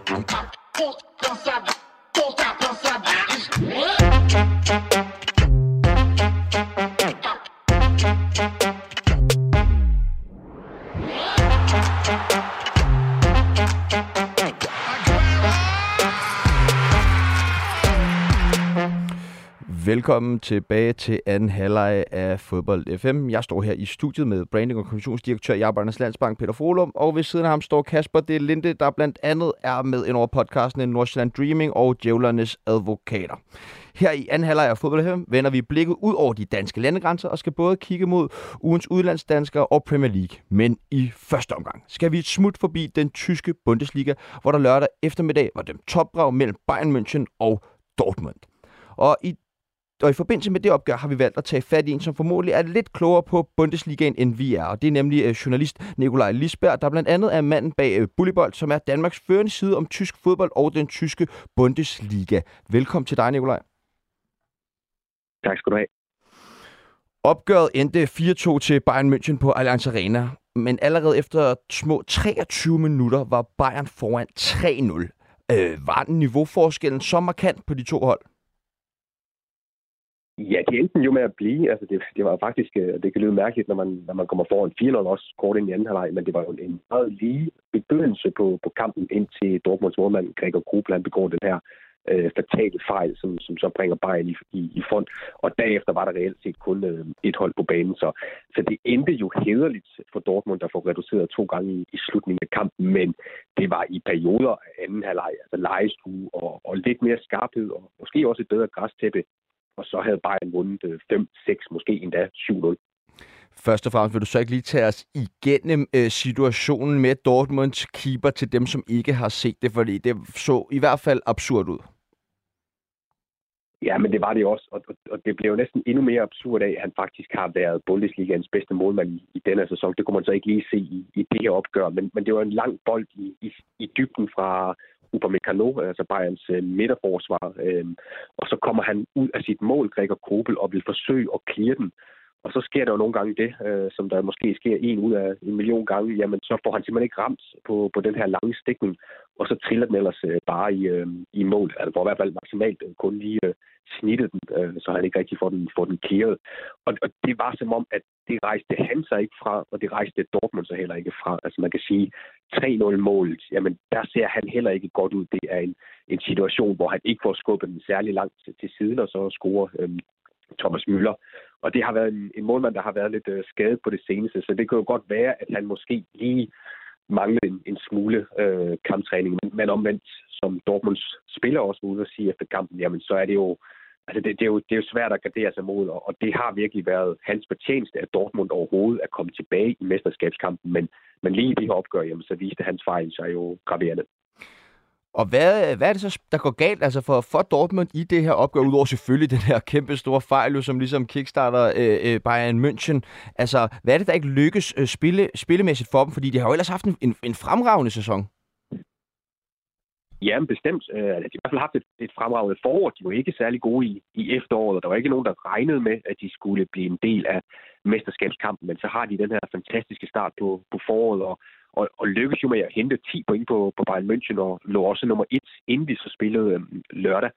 Don't stop. Velkommen tilbage til anden halvleg af Fodbold FM. Jeg står her i studiet med branding- og kommunikationsdirektør i Arbejdernes Landsbank, Peter Frohlum, og ved siden af ham står Kasper De Linde, der blandt andet er med ind over podcasten Nordsjælland Dreaming og Djævlernes Advokater. Her i anden halvleg af Fodbold FM vender vi blikket ud over de danske landegrænser og skal både kigge mod ugens udlandsdanskere og Premier League. Men i første omgang skal vi et smut forbi den tyske Bundesliga, hvor der lørdag eftermiddag var dem topbrag mellem Bayern München og Dortmund. Og i og i forbindelse med det opgør har vi valgt at tage fat i en, som formodentlig er lidt klogere på Bundesligaen, end vi er. Og det er nemlig øh, journalist Nikolaj Lisberg, der blandt andet er manden bag øh, Bullybold, som er Danmarks førende side om tysk fodbold og den tyske Bundesliga. Velkommen til dig, Nikolaj. Tak skal du have. Opgøret endte 4-2 til Bayern München på Allianz Arena, men allerede efter små 23 minutter var Bayern foran 3-0. Øh, var den niveauforskellen så markant på de to hold? Ja, det endte jo med at blive. Altså, det, det var faktisk, øh, det kan lyde mærkeligt, når man, når man kommer foran 4-0 også kort ind i anden halvleg, men det var jo en meget lige begyndelse på, på kampen ind til Dortmunds målmand Gregor Grubland begår den her øh, fatale fejl, som, som så bringer Bayern i, i, i front. Og derefter var der reelt set kun øh, et hold på banen. Så, så det endte jo hederligt for Dortmund, der får reduceret to gange i, i slutningen af kampen, men det var i perioder af anden halvleg, altså legestue og, og lidt mere skarphed, og måske også et bedre græstæppe, og så havde Bayern vundet 5-6, øh, måske endda 7-0. Først og fremmest vil du så ikke lige tage os igennem øh, situationen med Dortmunds keeper til dem, som ikke har set det, fordi det så i hvert fald absurd ud. Ja, men det var det også, og, og det blev jo næsten endnu mere absurd af, at han faktisk har været Bundesligaens bedste målmand i, i denne sæson. Det kunne man så ikke lige se i, i det her opgør, men, men det var en lang bold i, i, i dybden fra, Upamecano, altså Bayerns øh, midterforsvar. Øh, og så kommer han ud af sit mål, Gregor Kobel, og vil forsøge at klire den. Og så sker der jo nogle gange det, øh, som der måske sker en ud af en million gange, jamen så får han simpelthen ikke ramt på, på den her lange stikning, og så triller den ellers øh, bare i, øh, i mål. Altså for i hvert fald maksimalt øh, kun lige øh, snittet den, øh, så han ikke rigtig får den, får den clearet. Og, og det var som om, at det rejste han sig ikke fra, og det rejste Dortmund så heller ikke fra. Altså man kan sige, 3-0-målet, jamen der ser han heller ikke godt ud. Det er en, en situation, hvor han ikke får skubbet den særlig langt til, til siden, og så scorer øh, Thomas Müller. Og det har været en, en målmand, der har været lidt øh, skadet på det seneste, så det kan jo godt være, at han måske lige manglede en, en smule øh, kamptræning. Men, men omvendt, som Dortmunds spiller også ude og sige efter kampen, jamen så er det jo Altså det, det, er jo, det er jo svært at gardere sig mod, og det har virkelig været hans fortjeneste, at Dortmund overhovedet er kommet tilbage i mesterskabskampen, men, men lige i de her opgør, jamen, så viste hans fejl sig jo graverende. Og hvad, hvad er det så, der går galt altså for, for Dortmund i det her opgør, udover selvfølgelig den her kæmpe store fejl, som ligesom kickstarter øh, øh, Bayern München. Altså, hvad er det, der ikke lykkes øh, spille, spillemæssigt for dem? Fordi de har jo ellers haft en, en, en fremragende sæson. Ja, bestemt. Øh, altså, de har i hvert fald haft et, et fremragende forår. De var ikke særlig gode i, i efteråret. Der var ikke nogen, der regnede med, at de skulle blive en del af mesterskabskampen. Men så har de den her fantastiske start på, på foråret, og, og, og lykkedes jo med at hente 10 point på, på Bayern München, og lå også nummer 1, inden de så spillede øhm, lørdag.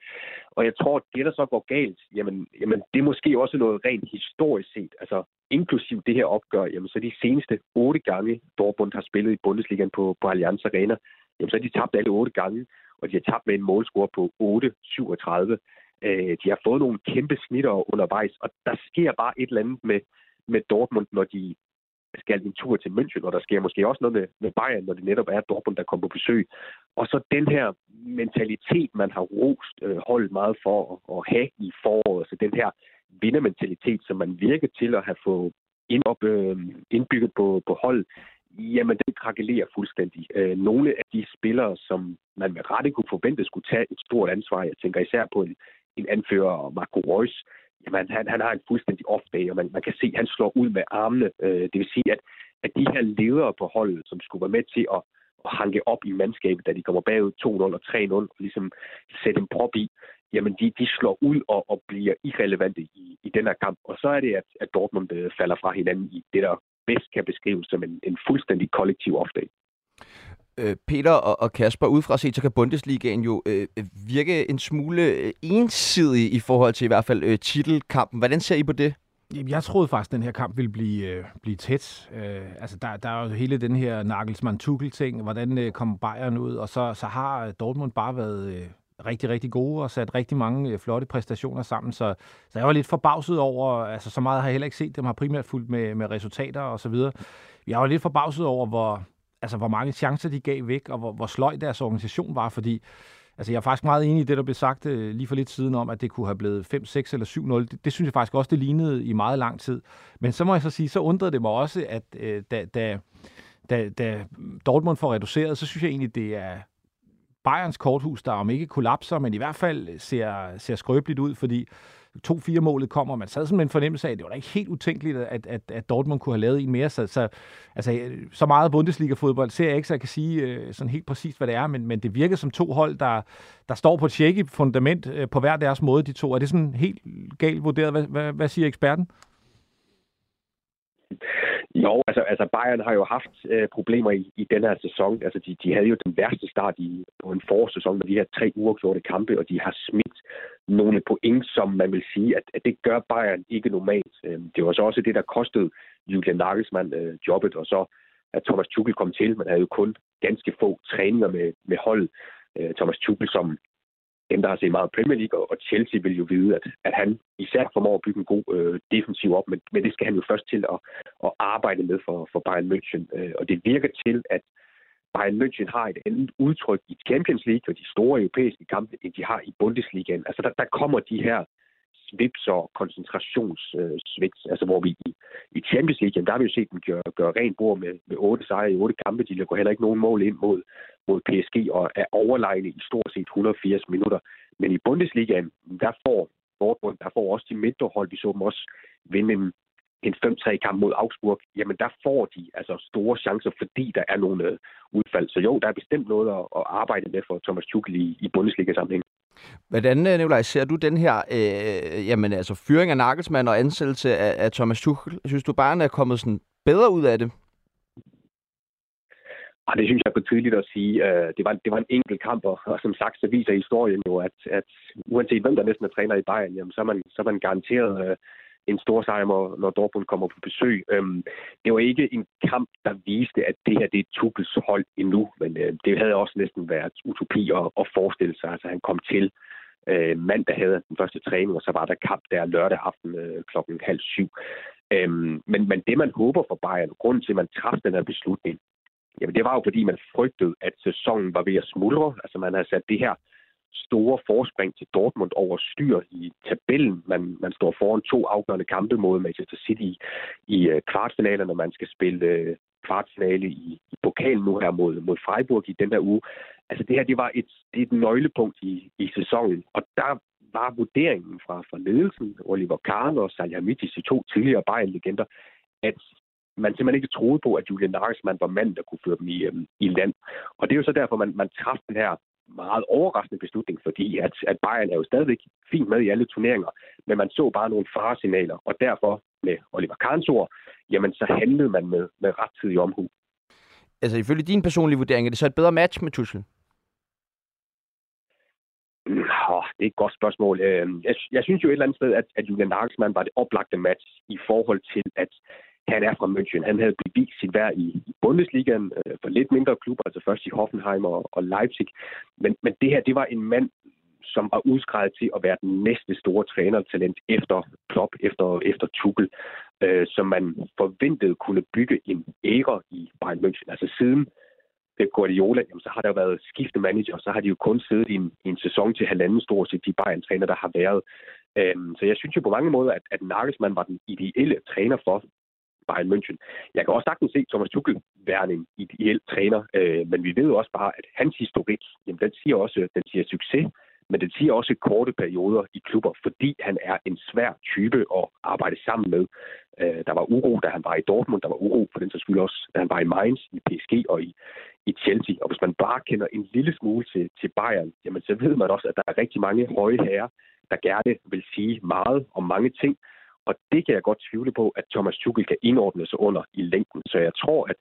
Og jeg tror, at det, der så går galt, jamen, jamen det er måske også noget rent historisk set. Altså, inklusiv det her opgør, jamen, så de seneste otte gange, Dortmund har spillet i Bundesligaen på, på Allianz Arena, jamen, så har de tabt alle otte gange, og de har tabt med en målscore på 8-37. Øh, de har fået nogle kæmpe snitter undervejs, og der sker bare et eller andet med, med Dortmund, når de skal en tur til München, og der sker måske også noget med, med Bayern, når det netop er Dortmund, der kommer på besøg. Og så den her mentalitet, man har rost øh, holdet meget for at, at have i foråret, så den her vindermentalitet, som man virker til at have fået ind op, øh, indbygget på, på hold, jamen den krakelerer fuldstændig. Øh, nogle af de spillere, som man med rette kunne forvente skulle tage et stort ansvar, jeg tænker især på en, en anfører, Marco Reus, jamen han, han har en fuldstændig off-day, og man, man kan se, at han slår ud med armene. Øh, det vil sige, at, at de her ledere på holdet, som skulle være med til at, at hanke op i mandskabet, da de kommer bagud 2-0 og 3-0, og ligesom sætte en prop i, jamen de, de slår ud og, og bliver irrelevante i, i den her kamp. Og så er det, at, at Dortmund øh, falder fra hinanden i det, der bedst kan beskrives som en, en fuldstændig kollektiv off-day. Øh, Peter og, og Kasper, udefra set, så kan Bundesligaen jo øh, virke en smule øh, ensidig i forhold til i hvert fald øh, titelkampen. Hvordan ser I på det? Jeg troede faktisk, at den her kamp ville blive, øh, blive tæt. Øh, altså, der, der er jo hele den her Nagelsmann-Tuchel-ting. Hvordan øh, kommer Bayern ud? Og så, så har øh, Dortmund bare været øh, rigtig, rigtig gode og sat rigtig mange øh, flotte præstationer sammen. Så, så jeg var lidt forbavset over, altså så meget har jeg heller ikke set dem, har primært fulgt med, med resultater og så videre. Jeg var lidt forbavset over, hvor, altså, hvor mange chancer de gav væk, og hvor, hvor sløj deres organisation var, fordi Altså, jeg er faktisk meget enig i det, der blev sagt øh, lige for lidt siden om, at det kunne have blevet 5, 6 eller 7-0. Det, det synes jeg faktisk også, det lignede i meget lang tid. Men så må jeg så sige, så undrede det mig også, at øh, da, da, da, da Dortmund får reduceret, så synes jeg egentlig, det er Bayerns korthus, der om ikke kollapser, men i hvert fald ser, ser skrøbeligt ud, fordi 2-4-målet kommer. Man sad sådan med en fornemmelse af, at det var da ikke helt utænkeligt, at, at, at Dortmund kunne have lavet en mere. Så, så, altså, så meget Bundesliga-fodbold ser jeg ikke, så jeg kan sige øh, sådan helt præcist, hvad det er, men, men det virker som to hold, der, der står på et fundament øh, på hver deres måde, de to. Er det sådan helt galt vurderet? Hvad, hvad, hvad siger eksperten? Jo, altså, altså Bayern har jo haft øh, problemer i, i den her sæson. Altså, de, de havde jo den værste start i, på en forårssæson med de her tre uafgjorte kampe, og de har smidt nogle point, som man vil sige, at, at det gør Bayern ikke normalt. Øh, det var så også det, der kostede Julian Nagelsmann øh, jobbet, og så at Thomas Tuchel kom til. Man havde jo kun ganske få træninger med, med hold. Øh, Thomas Tuchel, som dem, der har set meget Premier League, og Chelsea vil jo vide, at, at han især formår at bygge en god øh, defensiv op, men, men det skal han jo først til at, at arbejde med for, for Bayern München. Øh, og det virker til, at Bayern München har et andet udtryk i Champions League og de store europæiske kampe, end de har i Bundesligaen. Altså der, der kommer de her svips og koncentrationssvigt. Øh, altså hvor vi i, i Champions League, jamen, der har vi jo set dem gøre, gøre rent bord med, med otte sejre i otte kampe. De går heller ikke nogen mål ind mod, mod PSG og er overlegne i stort set 180 minutter. Men i Bundesligaen, der får Dortmund, der får også de mindre hold, vi så dem også vinde en, en 5-3 kamp mod Augsburg, jamen der får de altså store chancer, fordi der er nogle øh, udfald. Så jo, der er bestemt noget at, at arbejde med for Thomas Tuchel i, i Bundesliga-sammenhæng. Hvordan, øh, Nikolaj, ser du den her øh, jamen, altså, fyring af Nagelsmann og ansættelse af, af Thomas Tuchel? Synes du bare, er kommet sådan bedre ud af det? Og det synes jeg er for tidligt at sige. Øh, det var, det var en enkelt kamp, og, og som sagt, så viser historien jo, at, at uanset hvem der næsten er træner i Bayern, jamen, så, er man, så er man garanteret øh, en stor sejr, når Dortmund kommer på besøg. Øhm, det var ikke en kamp, der viste, at det her det er Tuchels hold endnu, men øh, det havde også næsten været utopi at, at forestille sig. Altså han kom til øh, mandag havde den første træning, og så var der kamp der lørdag aften øh, klokken halv syv. Øhm, men, men det man håber for Bayern, og grunden til, at man træffede den her beslutning, jamen det var jo fordi, man frygtede, at sæsonen var ved at smuldre. Altså man havde sat det her store forspring til Dortmund over styr i tabellen. Man, man står foran to afgørende kampe mod Manchester City i, i uh, kvartfinalerne. Man skal spille øh, kvartfinale i, i pokalen nu her mod, mod Freiburg i den der uge. Altså det her, det var et, det er et nøglepunkt i, i sæsonen, og der var vurderingen fra, fra ledelsen, Oliver Kahn og Salihamidzic, de to tidligere Bayern-legender, at man simpelthen ikke troede på, at Julian Nagelsmann var mand, der kunne føre dem i, øhm, i land. Og det er jo så derfor, man, man træffede den her meget overraskende beslutning, fordi at, at Bayern er jo stadigvæk fint med i alle turneringer, men man så bare nogle faresignaler, og derfor med Oliver Kahns ord, jamen så handlede man med, med rettidig omhu. Altså ifølge din personlige vurdering, er det så et bedre match med Tuchel? Oh, det er et godt spørgsmål. Øhm, jeg, jeg synes jo et eller andet sted, at, at Julian Nagelsmann var det oplagte match i forhold til, at han er fra München. Han havde bevist sit værd i, Bundesligaen øh, for lidt mindre klubber, altså først i Hoffenheim og, og Leipzig. Men, men det her, det var en mand, som var udskrevet til at være den næste store trænertalent efter Klopp, efter, efter Tuchel, øh, som man forventede kunne bygge en ære i Bayern München. Altså siden Pep Guardiola, jamen, så har der været skifte manager, så har de jo kun siddet i en, i en sæson til halvanden stort set, de Bayern-træner, der har været. Øhm, så jeg synes jo på mange måder, at, at Nagelsmann var den ideelle træner for Bayern München. Jeg kan også sagtens se Thomas Tuchel være en ideel træner, øh, men vi ved jo også bare, at hans historik, jamen, den siger også, øh, den siger succes, men den siger også korte perioder i klubber, fordi han er en svær type at arbejde sammen med. Øh, der var uro, da han var i Dortmund, der var uro for den så skyld også, da han var i Mainz, i PSG og i, i Chelsea. Og hvis man bare kender en lille smule til, til Bayern, jamen så ved man også, at der er rigtig mange høje herrer, der gerne vil sige meget om mange ting, og det kan jeg godt tvivle på, at Thomas Tuchel kan indordne sig under i længden. Så jeg tror, at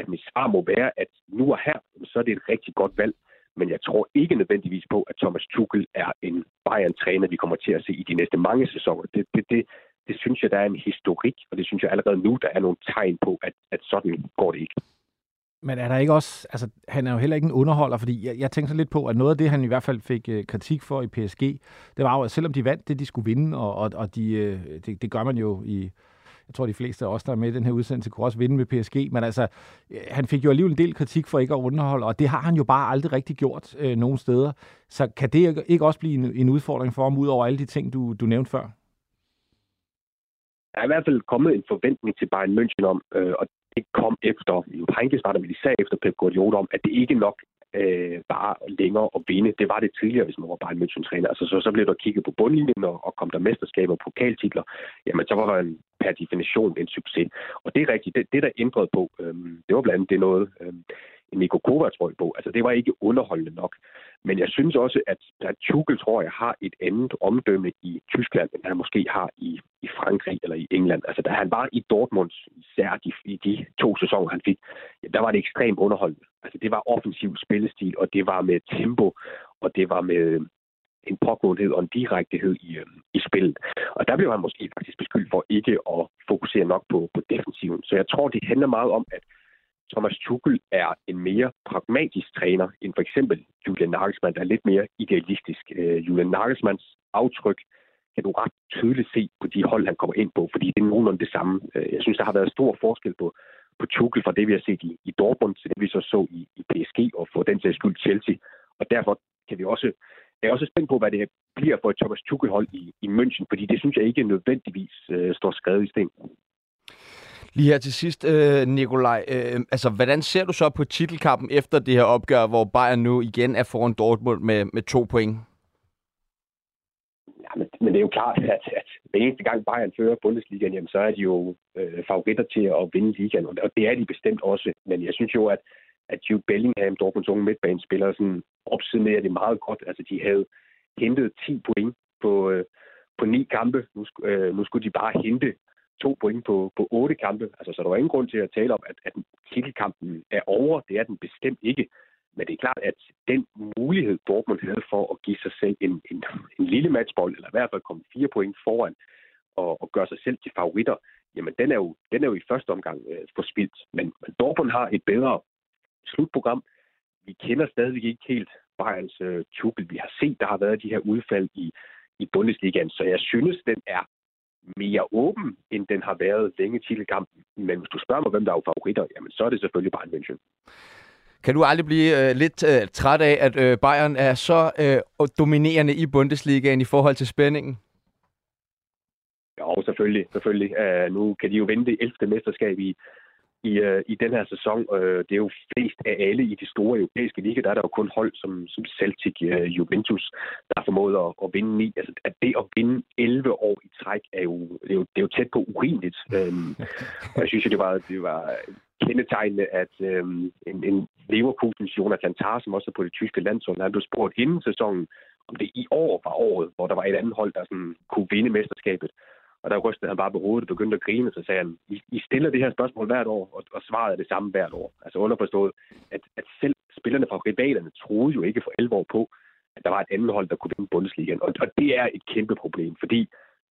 at mit svar må være, at nu og her, så er det et rigtig godt valg. Men jeg tror ikke nødvendigvis på, at Thomas Tuchel er en Bayern-træner, vi kommer til at se i de næste mange sæsoner. Det, det, det, det synes jeg, der er en historik, og det synes jeg allerede nu, der er nogle tegn på, at, at sådan går det ikke. Men er der ikke også, altså han er jo heller ikke en underholder, fordi jeg, jeg tænker så lidt på, at noget af det, han i hvert fald fik øh, kritik for i PSG, det var jo, at selvom de vandt det, de skulle vinde, og, og, og de, øh, det, det gør man jo i, jeg tror, de fleste af os, der er med i den her udsendelse, kunne også vinde med PSG, men altså, øh, han fik jo alligevel en del kritik for ikke at underholde, og det har han jo bare aldrig rigtig gjort øh, nogen steder. Så kan det ikke også blive en, en udfordring for ham, ud over alle de ting, du, du nævnte før? Der er i hvert fald kommet en forventning til Bayern München om, øh, og ikke kom efter, jo Heinke startede med især efter Pep Guardiola om, at det ikke nok øh, bare længere at vinde. Det var det tidligere, hvis man var Bayern München-træner. Altså, så, så blev der kigget på bundlinjen, og, og kom der mesterskaber og pokaltitler. Jamen, så var der en, per definition en succes. Og det er rigtigt. Det, det der ændrede på, øhm, det var blandt andet det noget, øhm, Niko Kovac røg på. Altså, det var ikke underholdende nok. Men jeg synes også, at, at Tuchel, tror jeg, har et andet omdømme i Tyskland, end han måske har i, i Frankrig eller i England. Altså, da han var i Dortmund, i de, i de to sæsoner, han fik, ja, der var det ekstremt underholdende. Altså, det var offensiv spillestil, og det var med tempo, og det var med øh, en pågåenhed og en direktehed i, øh, i spillet. Og der blev han måske faktisk beskyldt for ikke at fokusere nok på, på defensiven. Så jeg tror, det handler meget om, at Thomas Tuchel er en mere pragmatisk træner end for eksempel Julian Nagelsmann, der er lidt mere idealistisk. Øh, Julian Nagelsmanns aftryk kan du ret tydeligt se på de hold, han kommer ind på, fordi det er nogenlunde det samme. Øh, jeg synes, der har været stor forskel på, på Tuchel fra det, vi har set i, i Dortmund, til det, vi så så i, i PSG, og for den sags skyld Chelsea. Og derfor kan vi også jeg er også spændt på, hvad det bliver for et Thomas Tuchel-hold i, i München, fordi det synes jeg ikke nødvendigvis øh, står skrevet i sten. Lige her til sidst, øh, Nikolaj. Øh, altså, hvordan ser du så på titelkampen efter det her opgør, hvor Bayern nu igen er foran Dortmund med, med to point? Ja, men, men det er jo klart, at, at hver eneste gang Bayern fører Bundesligaen, jamen, så er de jo øh, favoritter til at vinde ligaen, og det er de bestemt også. Men jeg synes jo, at, at Jude Bellingham, Dortmunds unge midtbanespiller, sådan opsummerer det meget godt. Altså, de havde hentet 10 point på, øh, på ni kampe. Nu, øh, nu skulle de bare hente to point på, på otte kampe. Altså, så der var ingen grund til at tale om, at, at titelkampen er over. Det er den bestemt ikke. Men det er klart, at den mulighed, Dortmund havde for at give sig selv en, en, en lille matchbold, eller i hvert fald komme fire point foran, og, og gøre sig selv til favoritter, jamen den er jo, den er jo i første omgang øh, forspildt. Men, men Dortmund har et bedre slutprogram. Vi kender stadigvæk ikke helt Bayerns øh, Tuchel. Vi har set, der har været de her udfald i, i Bundesligaen, så jeg synes, den er mere åben, end den har været længe kampen. Men hvis du spørger mig, hvem der er favoritter, jamen så er det selvfølgelig Bayern München. Kan du aldrig blive øh, lidt øh, træt af, at øh, Bayern er så øh, dominerende i Bundesligaen i forhold til spændingen? Jo, selvfølgelig. selvfølgelig. Uh, nu kan de jo vinde det 11. mesterskab i, i, uh, i den her sæson. Uh, det er jo flest af alle i de store europæiske liga. Der er der jo kun hold som, som Celtic, uh, Juventus, der har formået at, at vinde i. Altså, at det at vinde 11 år i træk er jo, det er jo, det er jo tæt på urimeligt. Um, og jeg synes, jo, det var, det var kendetegnende, at øh, en, en Leverkusens Jonathan Tarr, som også er på det tyske landshold, han blev spurgt inden sæsonen, om det i år var året, hvor der var et andet hold, der sådan kunne vinde mesterskabet. Og der rystede han bare på hovedet og begyndte at grine, så sagde han, I, I stiller det her spørgsmål hvert år, og, og svaret er det samme hvert år. Altså underforstået, at, at selv spillerne fra rivalerne troede jo ikke for 11 år på, at der var et andet hold, der kunne vinde Bundesligaen. Og, og det er et kæmpe problem, fordi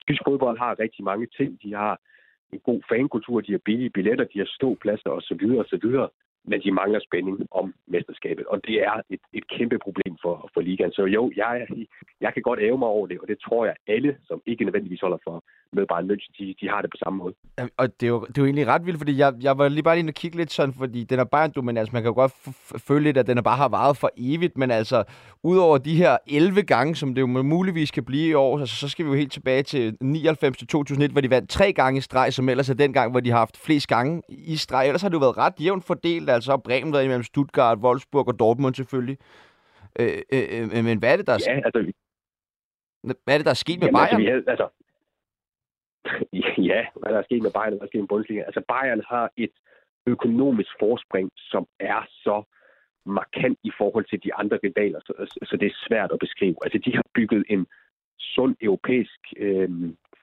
tysk fodbold har rigtig mange ting. De har en god fankultur, de har billige billetter, de har ståpladser osv. osv men de mangler spænding om mesterskabet. Og det er et, et kæmpe problem for, for ligaen. Så jo, jeg, jeg kan godt æve mig over det, og det tror jeg alle, som ikke nødvendigvis holder for med Bayern München, de, de har det på samme måde. Og det er, jo, det er jo egentlig ret vildt, fordi jeg, jeg var lige bare lige og kigge lidt sådan, fordi den er Bayern dominans, altså, man kan jo godt føle lidt, at den er bare har varet for evigt, men altså, udover de her 11 gange, som det jo muligvis kan blive i år, altså, så skal vi jo helt tilbage til 99 til 2001, hvor de vandt tre gange i streg, som ellers er den gang, hvor de har haft flest gange i streg. Ellers har det jo været ret jævnt fordelt, altså har Bremen været imellem Stuttgart, Wolfsburg og Dortmund selvfølgelig. Øh, øh, øh, men hvad er det, der er, ja, altså, hvad er det, der er sket med jamen, altså, Bayern? Altså, vi havde, altså, ja, hvad der er sket med Bayern, hvad der er sket med Bundesliga. Altså Bayern har et økonomisk forspring, som er så markant i forhold til de andre rivaler, så, så det er svært at beskrive. Altså de har bygget en sund europæisk øh,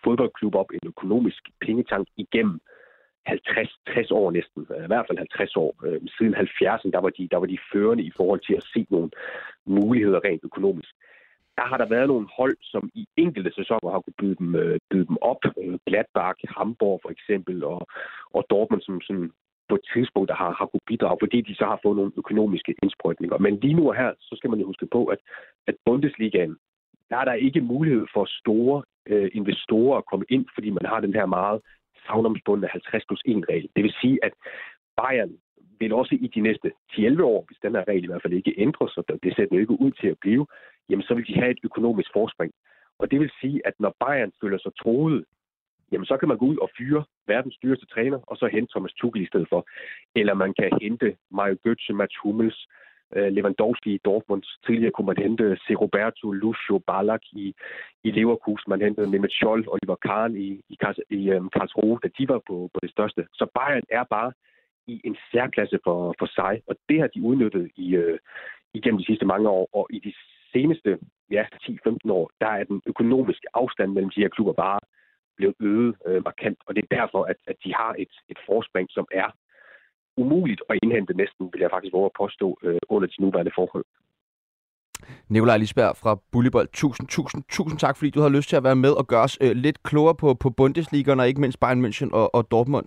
fodboldklub op, en økonomisk pengetank igennem 50-60 år næsten, i hvert fald 50 år. Øh, siden 70'erne, der var, de, der var de førende i forhold til at se nogle muligheder rent økonomisk. Der har der været nogle hold, som i enkelte sæsoner har kunne byde dem, øh, byde dem op. Øh, Gladbach, Hamburg for eksempel, og, og Dortmund, som sådan på et tidspunkt der har, har kunne bidrage, fordi de så har fået nogle økonomiske indsprøjtninger. Men lige nu og her, så skal man jo huske på, at, at Bundesligaen, der er der ikke mulighed for store øh, investorer at komme ind, fordi man har den her meget savnomsbundne 50 plus 1 regel. Det vil sige, at Bayern vil også i de næste 10-11 år, hvis den her regel i hvert fald ikke ændres, og det ser den ikke ud til at blive, jamen så vil de have et økonomisk forspring. Og det vil sige, at når Bayern føler sig troet, jamen så kan man gå ud og fyre verdens dyreste træner, og så hente Thomas Tuchel i stedet for. Eller man kan hente Mario Götze, Mats Hummels, Øh, Lewandowski i Dortmund. Tidligere kunne man hente C. Roberto, Lucio, Ballack i, i Leverkusen. Man hentede Mehmet Scholl, Oliver Kahn i, i, i um, Karlsruhe, da de var på, på det største. Så Bayern er bare i en særklasse for, for sig, og det har de udnyttet i, øh, igennem de sidste mange år, og i de seneste ja, 10-15 år, der er den økonomiske afstand mellem de her klubber bare blevet øget øh, markant, og det er derfor, at, at de har et, et forspring, som er umuligt at indhente næsten, vil jeg faktisk våge at påstå, øh, under de nuværende forhold. Nikolaj Lisberg fra Bullybold, tusind, tusind, tusind tak, fordi du har lyst til at være med og gøre os øh, lidt klogere på, på Bundesliga, og ikke mindst Bayern München og, og Dortmund.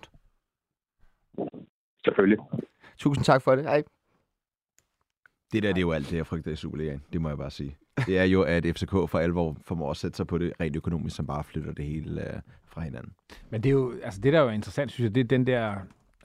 Selvfølgelig. Tusind tak for det. Hej. Det der, det er jo alt det, jeg frygter i Superligaen. Det må jeg bare sige. Det er jo, at FCK for alvor formår at sætte sig på det rent økonomisk, som bare flytter det hele uh, fra hinanden. Men det er jo, altså det der er jo interessant, synes jeg, det er den der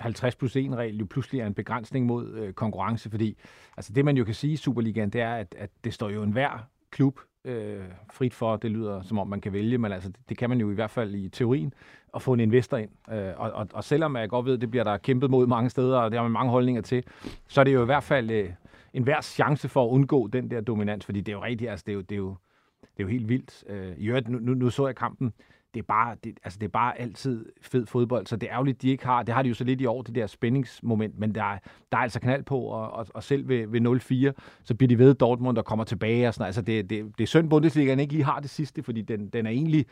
50 plus 1 regel jo pludselig er en begrænsning mod øh, konkurrence, fordi altså det man jo kan sige i Superligaen, det er, at, at det står jo enhver klub øh, frit for, det lyder som om man kan vælge, men altså det, det kan man jo i hvert fald i teorien, at få en investor ind. Øh, og, og, og selvom jeg godt ved, det bliver der kæmpet mod mange steder, og det har man mange holdninger til, så er det jo i hvert fald øh, en hver chance for at undgå den der dominans, fordi det er jo rigtigt, altså det er jo, det er jo, det er jo helt vildt. Øh, I øvrigt, nu, nu, nu så jeg kampen, det er bare, det, altså det er bare altid fed fodbold, så det er ærgerligt, de ikke har, det har de jo så lidt i år, det der spændingsmoment, men der er, der er altså knald på, og, og, og selv ved, ved 0-4, så bliver de ved Dortmund, der kommer tilbage og sådan Altså det, det, det er synd, Bundesligaen ikke lige har det sidste, fordi den, den er egentlig,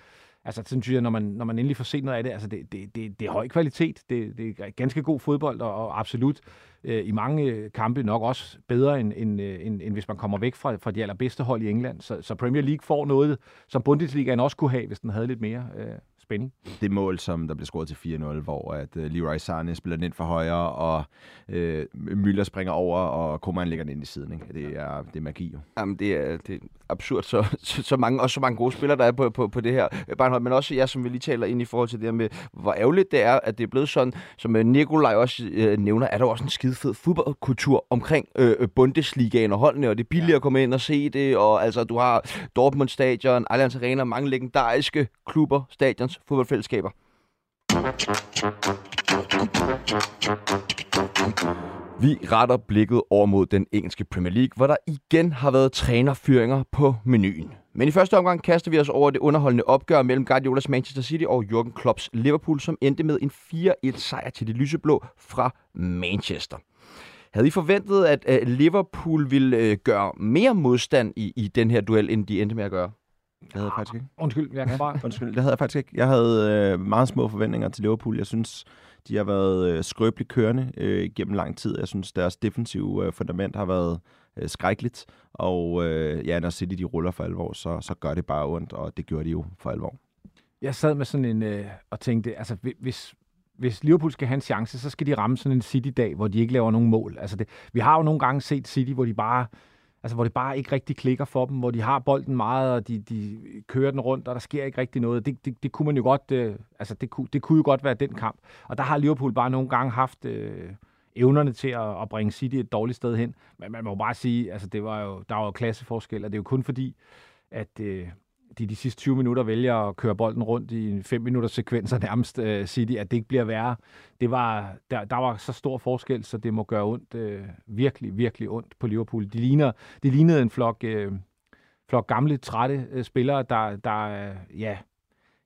altså sådan synes jeg, når man, når man endelig får set noget af det, altså det, det, det, det er høj kvalitet, det, det er ganske god fodbold, og, og absolut øh, i mange øh, kampe nok også bedre, end, end, øh, end, end hvis man kommer væk fra, fra de allerbedste hold i England. Så, så Premier League får noget, som Bundesligaen også kunne have, hvis den havde lidt mere øh, spænding. Det mål, som der blev scoret til 4-0, hvor at uh, Leroy Sané spiller den ind for højre, og uh, Müller springer over, og Koeman lægger den ind i siden. Ikke? Det, er, det er magi jo. Jamen, det er, det er absurd, så, så, så mange, også så mange gode spillere, der er på, på, på det her barnhold, men også jeg, som vi lige taler ind i forhold til det her med, hvor ærgerligt det er, at det er blevet sådan, som øh, Nikolaj også øh, nævner, er der også en skide fed fodboldkultur omkring øh, Bundesligaen og holdene, og det er billigt ja. at komme ind og se det, og altså, du har Dortmund Stadion, Allianz Arena, mange legendariske klubber, stadions, fodboldfællesskaber. Vi retter blikket over mod den engelske Premier League, hvor der igen har været trænerfyringer på menuen. Men i første omgang kaster vi os over det underholdende opgør mellem Guardiolas Manchester City og Jurgen Klopps Liverpool, som endte med en 4-1 sejr til de lyseblå fra Manchester. Havde I forventet, at Liverpool ville øh, gøre mere modstand i, i den her duel, end de endte med at gøre? Det havde jeg faktisk ikke. Undskyld, jeg kan bare... Undskyld, det havde jeg faktisk ikke. Jeg havde øh, meget små forventninger til Liverpool. Jeg synes, de har været øh, skrøbeligt kørende øh, gennem lang tid. Jeg synes, deres defensive øh, fundament har været øh, skrækkeligt. Og øh, ja, når City de ruller for alvor, så, så gør det bare ondt, og det gjorde de jo for alvor. Jeg sad med sådan en øh, og tænkte, altså hvis, hvis Liverpool skal have en chance, så skal de ramme sådan en City-dag, hvor de ikke laver nogen mål. Altså det, vi har jo nogle gange set City, hvor de bare altså hvor det bare ikke rigtig klikker for dem, hvor de har bolden meget, og de, de kører den rundt, og der sker ikke rigtig noget. Det, det, det kunne man jo godt, øh, altså det, kunne, det kunne jo godt være den kamp. Og der har Liverpool bare nogle gange haft øh, evnerne til at, at bringe City et dårligt sted hen. Men man må bare sige, altså det var jo, der var jo klasseforskel, og det er jo kun fordi, at, øh, de de sidste 20 minutter vælger at køre bolden rundt i en 5 minutters sekvenser nærmest uh, City, at det ikke bliver værre. Det var, der, der var så stor forskel, så det må gøre ondt, øh, virkelig, virkelig ondt på Liverpool. De, ligner, de lignede en flok, øh, flok gamle, trætte øh, spillere, der, der øh, ja,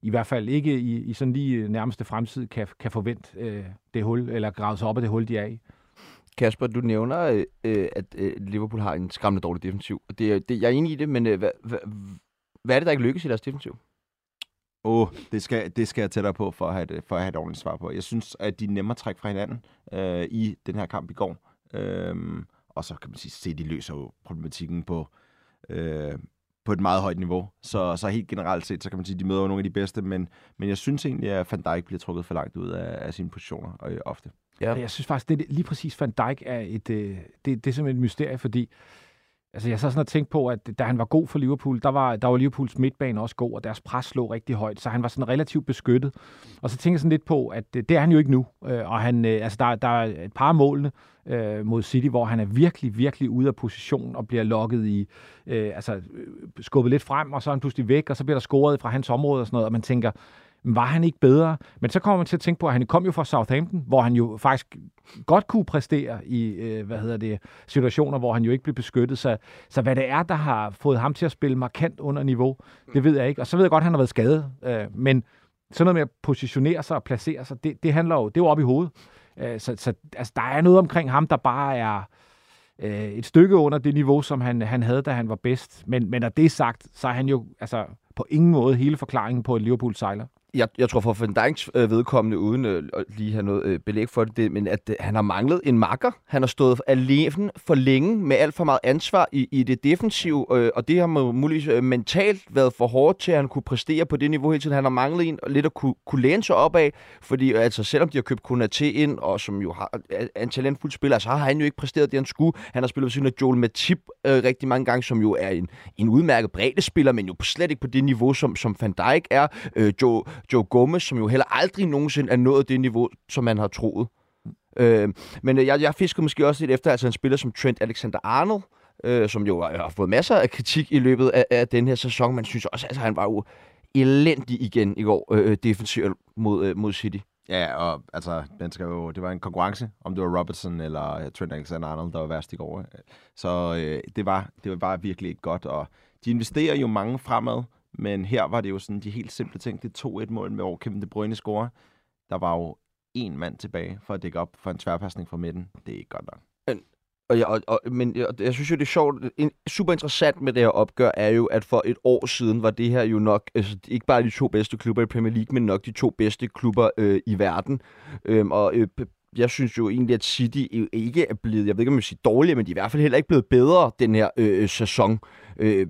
i hvert fald ikke i, i sådan lige øh, nærmeste fremtid kan, kan forvente øh, det hul, eller grave sig op af det hul, de er i. Kasper, du nævner, øh, øh at øh, Liverpool har en skræmmende dårlig defensiv. Det, det, jeg er enig i det, men øh, hvad, hvad, hvad er det, der ikke lykkes i deres defensiv? Åh, oh, det, skal, det skal jeg tættere på for at, have det, for at have et ordentligt svar på. Jeg synes, at de er nemmere trække fra hinanden øh, i den her kamp i går. Øhm, og så kan man sige, at de løser jo problematikken på, øh, på et meget højt niveau. Så, så helt generelt set, så kan man sige, at de møder nogle af de bedste, men, men jeg synes egentlig, at Van Dijk bliver trukket for langt ud af, af sine positioner øh, ofte. Ja. Jeg synes faktisk, det lige præcis Van Dijk er et, øh, det, det er simpelthen et mysterie, fordi Altså, jeg så sådan og tænkte på, at da han var god for Liverpool, der var, der var Liverpools midtbane også god, og deres pres slog rigtig højt, så han var sådan relativt beskyttet. Og så tænker jeg sådan lidt på, at øh, det, er han jo ikke nu. Øh, og han, øh, altså, der, der er et par af målene øh, mod City, hvor han er virkelig, virkelig ude af position og bliver lokket i, øh, altså skubbet lidt frem, og så er han pludselig væk, og så bliver der scoret fra hans område og sådan noget, og man tænker, var han ikke bedre? Men så kommer man til at tænke på, at han kom jo fra Southampton, hvor han jo faktisk godt kunne præstere i, øh, hvad hedder det, situationer, hvor han jo ikke blev beskyttet. Så, så hvad det er, der har fået ham til at spille markant under niveau, det ved jeg ikke. Og så ved jeg godt, at han har været skadet. Øh, men sådan noget med at positionere sig og placere sig, det, det handler jo, det er jo op i hovedet. Øh, så så altså, der er noget omkring ham, der bare er øh, et stykke under det niveau, som han, han havde, da han var bedst. Men, men når det er sagt, så er han jo altså, på ingen måde hele forklaringen på, at Liverpool sejler jeg, jeg tror for Van Dijks øh, vedkommende, uden øh, at lige have noget øh, belæg for det, det men at øh, han har manglet en makker. Han har stået alene for længe med alt for meget ansvar i, i det defensive, øh, og det har muligvis øh, mentalt været for hårdt til, at han kunne præstere på det niveau hele tiden. Han har manglet en lidt at kunne, kunne læne sig op af, fordi øh, altså, selvom de har købt Konaté ind, og som jo har, øh, er en talentfuld spiller, så har han jo ikke præsteret det, han skulle. Han har spillet ved siden af Joel Matip øh, rigtig mange gange, som jo er en, en udmærket breddespiller, men jo slet ikke på det niveau, som, som Van Dijk er. Øh, Joe, Joe Gomez, som jo heller aldrig nogensinde er nået det niveau, som man har troet. Øh, men øh, jeg, jeg fiskede måske også lidt efter, altså en spiller som Trent Alexander-Arnold, øh, som jo har fået masser af kritik i løbet af, af den her sæson. Man synes også, at altså, han var jo elendig igen i går øh, øh, defensivt mod, øh, mod City. Ja, og altså, den skal jo, det var en konkurrence, om det var Robertson eller øh, Trent Alexander-Arnold, der var værst i går. Så øh, det, var, det var bare virkelig ikke godt, og de investerer jo mange fremad, men her var det jo sådan de helt simple ting. Det 2-1-mål, med hvor Kevin De Bruyne score. Der var jo en mand tilbage for at dække op for en tværpasning fra midten. Det er ikke godt nok. Men, Og, jeg, og, og, men jeg, jeg synes jo, det er sjovt. En, super interessant med det her opgør er jo, at for et år siden var det her jo nok, altså, ikke bare de to bedste klubber i Premier League, men nok de to bedste klubber øh, i verden. Øhm, og øh, jeg synes jo egentlig, at City ikke er blevet, jeg ved ikke om jeg vil sige dårligere, men de er i hvert fald heller ikke blevet bedre den her øh, øh sæson. Øh,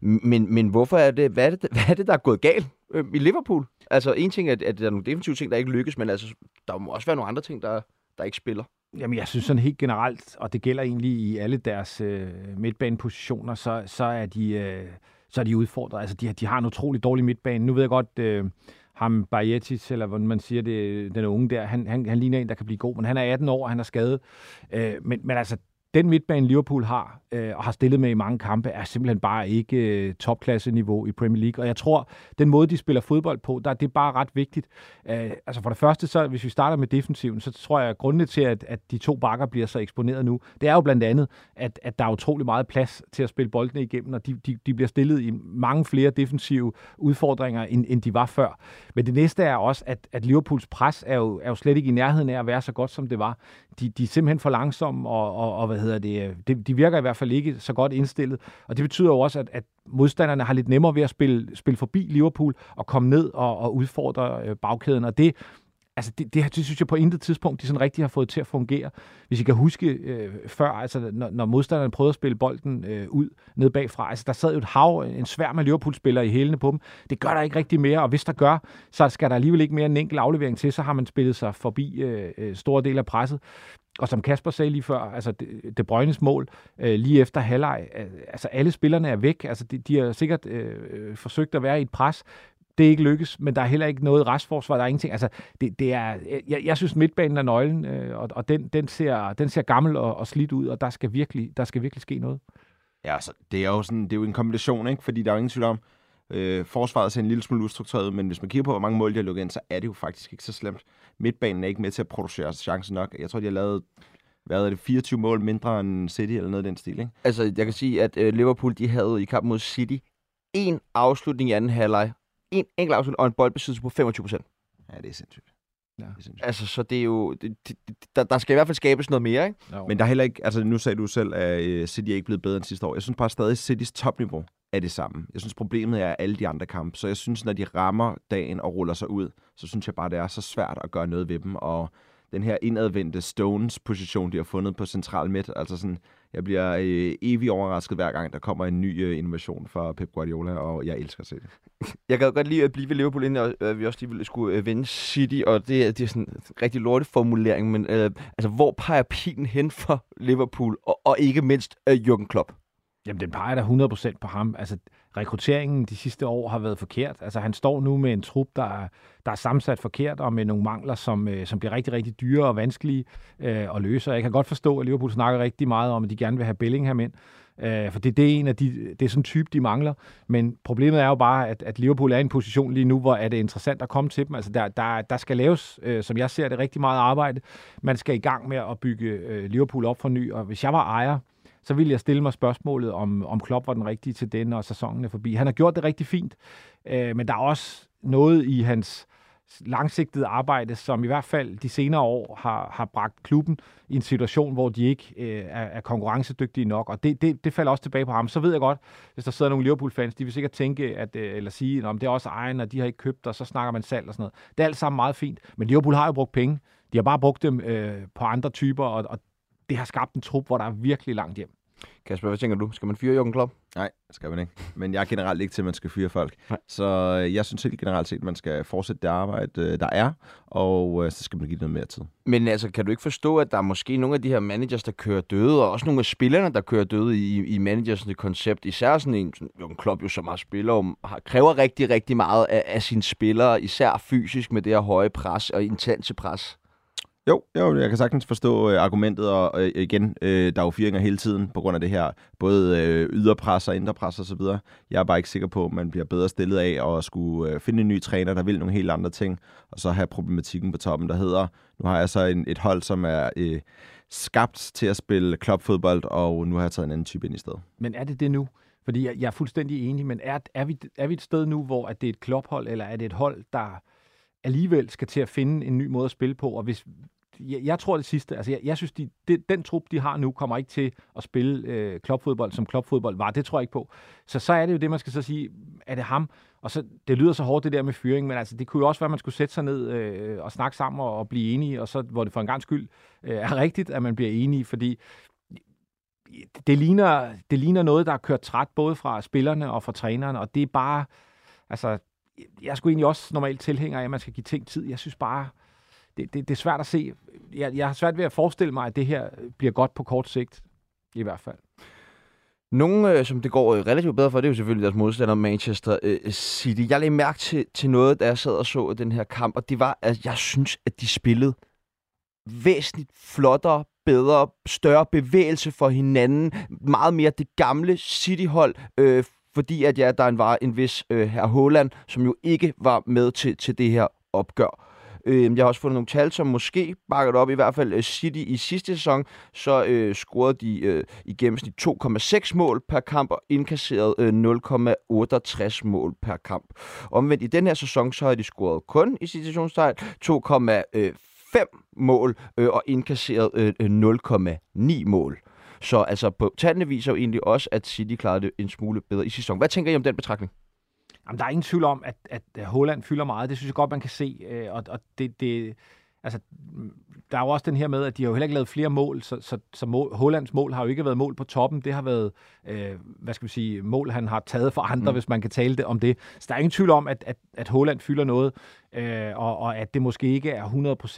men, men hvorfor er det, hvad er det, hvad er det, der er gået galt øh, i Liverpool? Altså en ting er, at der er nogle defensive ting, der ikke lykkes, men altså, der må også være nogle andre ting, der, der ikke spiller. Jamen, jeg synes sådan helt generelt, og det gælder egentlig i alle deres øh, midtbanepositioner, så, så er de... Øh, så er de udfordret. Altså, de, de har en utrolig dårlig midtbane. Nu ved jeg godt, øh, ham Bajetic, eller hvordan man siger det, den unge der, han, han, han ligner en, der kan blive god, men han er 18 år, og han er skadet. Øh, men, men altså, den midtbane Liverpool har, øh, og har stillet med i mange kampe, er simpelthen bare ikke øh, topklasse-niveau i Premier League. Og jeg tror, den måde, de spiller fodbold på, der, det er bare ret vigtigt. Øh, altså for det første, så hvis vi starter med defensiven, så tror jeg, at grundene til, at, at de to bakker bliver så eksponeret nu, det er jo blandt andet, at, at der er utrolig meget plads til at spille boldene igennem, og de, de, de bliver stillet i mange flere defensive udfordringer, end, end de var før. Men det næste er også, at, at Liverpools pres er jo, er jo slet ikke i nærheden af at være så godt, som det var. De, de er simpelthen for langsomme, og, og, og hvad hedder det, øh, det, de virker i hvert fald ikke så godt indstillet. Og det betyder jo også, at, at modstanderne har lidt nemmere ved at spille, spille forbi Liverpool og komme ned og, og udfordre øh, bagkæden. Og det, altså det, det, det synes jeg på intet tidspunkt, de sådan rigtig har fået til at fungere. Hvis I kan huske øh, før, altså når, når modstanderne prøvede at spille bolden øh, ud ned bagfra, altså der sad jo et hav, en svær med Liverpool-spillere i hælene på dem. Det gør der ikke rigtig mere, og hvis der gør, så skal der alligevel ikke mere en enkelt aflevering til, så har man spillet sig forbi øh, øh store dele af presset. Og som Kasper sagde lige før, altså De Bruynes mål øh, lige efter halvleg, øh, altså alle spillerne er væk. Altså de, de har sikkert øh, øh forsøgt at være i et pres. Det er ikke lykkes, men der er heller ikke noget restforsvar, der er ingenting. Altså, det, det er, jeg, jeg synes, midtbanen er nøglen, øh, og, og den, den, ser, den ser gammel og, og slidt ud, og der skal virkelig, der skal virkelig ske noget. Ja, altså, det er jo sådan, det er jo en kombination, ikke? fordi der er jo ingen tvivl om, øh, forsvaret ser en lille smule ustruktureret men hvis man kigger på, hvor mange mål de har lukket ind, så er det jo faktisk ikke så slemt. Midtbanen er ikke med til at producere chancen nok. Jeg tror, de har lavet hvad er det, 24 mål mindre end City, eller noget af den stil, ikke? Altså, jeg kan sige, at uh, Liverpool, de havde i kampen mod City en afslutning i anden halvleg, en enkelt afslutning og en boldbesiddelse på 25 procent. Ja, det er sindssygt. Ja. Det er sindssygt. Altså, så det er jo... Det, det, der, der skal i hvert fald skabes noget mere, ikke? Jo. Men der er heller ikke... Altså, nu sagde du selv, at uh, City er ikke blevet bedre end sidste år. Jeg synes bare stadig, at Citys topniveau er det samme. Jeg synes, problemet er alle de andre kampe. Så jeg synes, når de rammer dagen og ruller sig ud, så synes jeg bare, det er så svært at gøre noget ved dem. Og den her indadvendte Stones-position, de har fundet på central midt, altså sådan, jeg bliver øh, evig overrasket hver gang, der kommer en ny øh, innovation fra Pep Guardiola, og jeg elsker at se det. Jeg kan godt lide at blive ved Liverpool, inden øh, vi også lige ville skulle øh, vinde City, og det, det er sådan en rigtig lortet formulering, men øh, altså, hvor peger pilen hen for Liverpool, og, og ikke mindst øh, Jürgen Klopp? Jamen, den peger da 100% på ham. Altså, rekrutteringen de sidste år har været forkert. Altså, han står nu med en trup, der er, der er sammensat forkert, og med nogle mangler, som, øh, som bliver rigtig, rigtig dyre og vanskelige øh, at løse. Jeg kan godt forstå, at Liverpool snakker rigtig meget om, at de gerne vil have Bellingham ind. Øh, for det, det er en af de, det er sådan en type, de mangler. Men problemet er jo bare, at, at Liverpool er i en position lige nu, hvor er det interessant at komme til dem. Altså der, der, der skal laves, øh, som jeg ser det, rigtig meget arbejde. Man skal i gang med at bygge øh, Liverpool op for ny, og hvis jeg var ejer, så ville jeg stille mig spørgsmålet, om, om Klopp var den rigtige til den, og sæsonen er forbi. Han har gjort det rigtig fint, øh, men der er også noget i hans langsigtede arbejde, som i hvert fald de senere år har, har bragt klubben i en situation, hvor de ikke øh, er, er konkurrencedygtige nok, og det, det, det falder også tilbage på ham. Så ved jeg godt, hvis der sidder nogle Liverpool-fans, de vil sikkert tænke, at, øh, eller sige, at det er også egen, og de har ikke købt, og så snakker man salg og sådan noget. Det er alt sammen meget fint, men Liverpool har jo brugt penge. De har bare brugt dem øh, på andre typer, og, og det har skabt en trup, hvor der er virkelig langt hjem. Kasper, hvad tænker du? Skal man fyre Jürgen Klopp? Nej, skal man ikke. Men jeg er generelt ikke til, at man skal fyre folk. Nej. Så øh, jeg synes helt generelt set, at man skal fortsætte det arbejde, øh, der er, og øh, så skal man give noget mere tid. Men altså, kan du ikke forstå, at der er måske nogle af de her managers, der kører døde, og også nogle af spillerne, der kører døde i, i managers koncept? Især sådan en, jo, en klub jo så meget spiller om, har, kræver rigtig, rigtig meget af, af sine spillere, især fysisk med det her høje pres og intense pres. Jo, jo, jeg kan sagtens forstå øh, argumentet, og øh, igen, øh, der er jo fyringer hele tiden på grund af det her, både øh, yderpres og indre pres osv. Jeg er bare ikke sikker på, at man bliver bedre stillet af at skulle øh, finde en ny træner, der vil nogle helt andre ting, og så have problematikken på toppen, der hedder, nu har jeg så en, et hold, som er øh, skabt til at spille klubfodbold, og nu har jeg taget en anden type ind i stedet. Men er det det nu? Fordi jeg, jeg er fuldstændig enig, men er, er, vi, er vi et sted nu, hvor at det er et klubhold, eller er det et hold, der alligevel skal til at finde en ny måde at spille på, og hvis, jeg, jeg tror det sidste. Altså, jeg, jeg synes, de, de, den trup, de har nu, kommer ikke til at spille øh, klopfodbold, som klopfodbold var. Det tror jeg ikke på. Så så er det jo det, man skal så sige, er det ham? Og så, det lyder så hårdt, det der med fyring, men altså, det kunne jo også være, at man skulle sætte sig ned øh, og snakke sammen og, og blive enige, og så, hvor det for en gang skyld øh, er rigtigt, at man bliver enige, fordi det ligner, det ligner noget, der er kørt træt, både fra spillerne og fra træneren, og det er bare, altså, jeg skulle egentlig også normalt tilhænger af, at man skal give ting tid. Jeg synes bare, det, det, det er svært at se. Jeg, jeg har svært ved at forestille mig, at det her bliver godt på kort sigt, i hvert fald. Nogle, øh, som det går øh, relativt bedre for, det er jo selvfølgelig deres modstander Manchester øh, City. Jeg lagde mærke til, til noget, da jeg sad og så den her kamp, og det var, at jeg synes, at de spillede væsentligt flottere, bedre, større bevægelse for hinanden. Meget mere det gamle City-hold, øh, fordi at ja, der var en vis øh, herr Holland, som jo ikke var med til, til det her opgør. Øh, jeg har også fundet nogle tal, som måske bakker det op. I hvert fald øh, City i sidste sæson, så øh, scorede de øh, i gennemsnit 2,6 mål per kamp og indkasserede øh, 0,68 mål per kamp. Omvendt i den her sæson, så har de scoret kun i situationstegn 2,5 mål øh, og indkasseret øh, øh 0,9 mål. Så altså på tallene viser jo egentlig også, at City klarede det en smule bedre i sæson. Hvad tænker I om den betragtning? Jamen, der er ingen tvivl om, at, at Holland fylder meget. Det synes jeg godt, man kan se. Øh, og, og det, det, altså, der er jo også den her med, at de har jo heller ikke lavet flere mål, så, så, så mål, Hollands mål har jo ikke været mål på toppen. Det har været, øh, hvad skal vi sige, mål, han har taget for andre, mm. hvis man kan tale det om det. Så der er ingen tvivl om, at, at, at Holland fylder noget, øh, og, og at det måske ikke er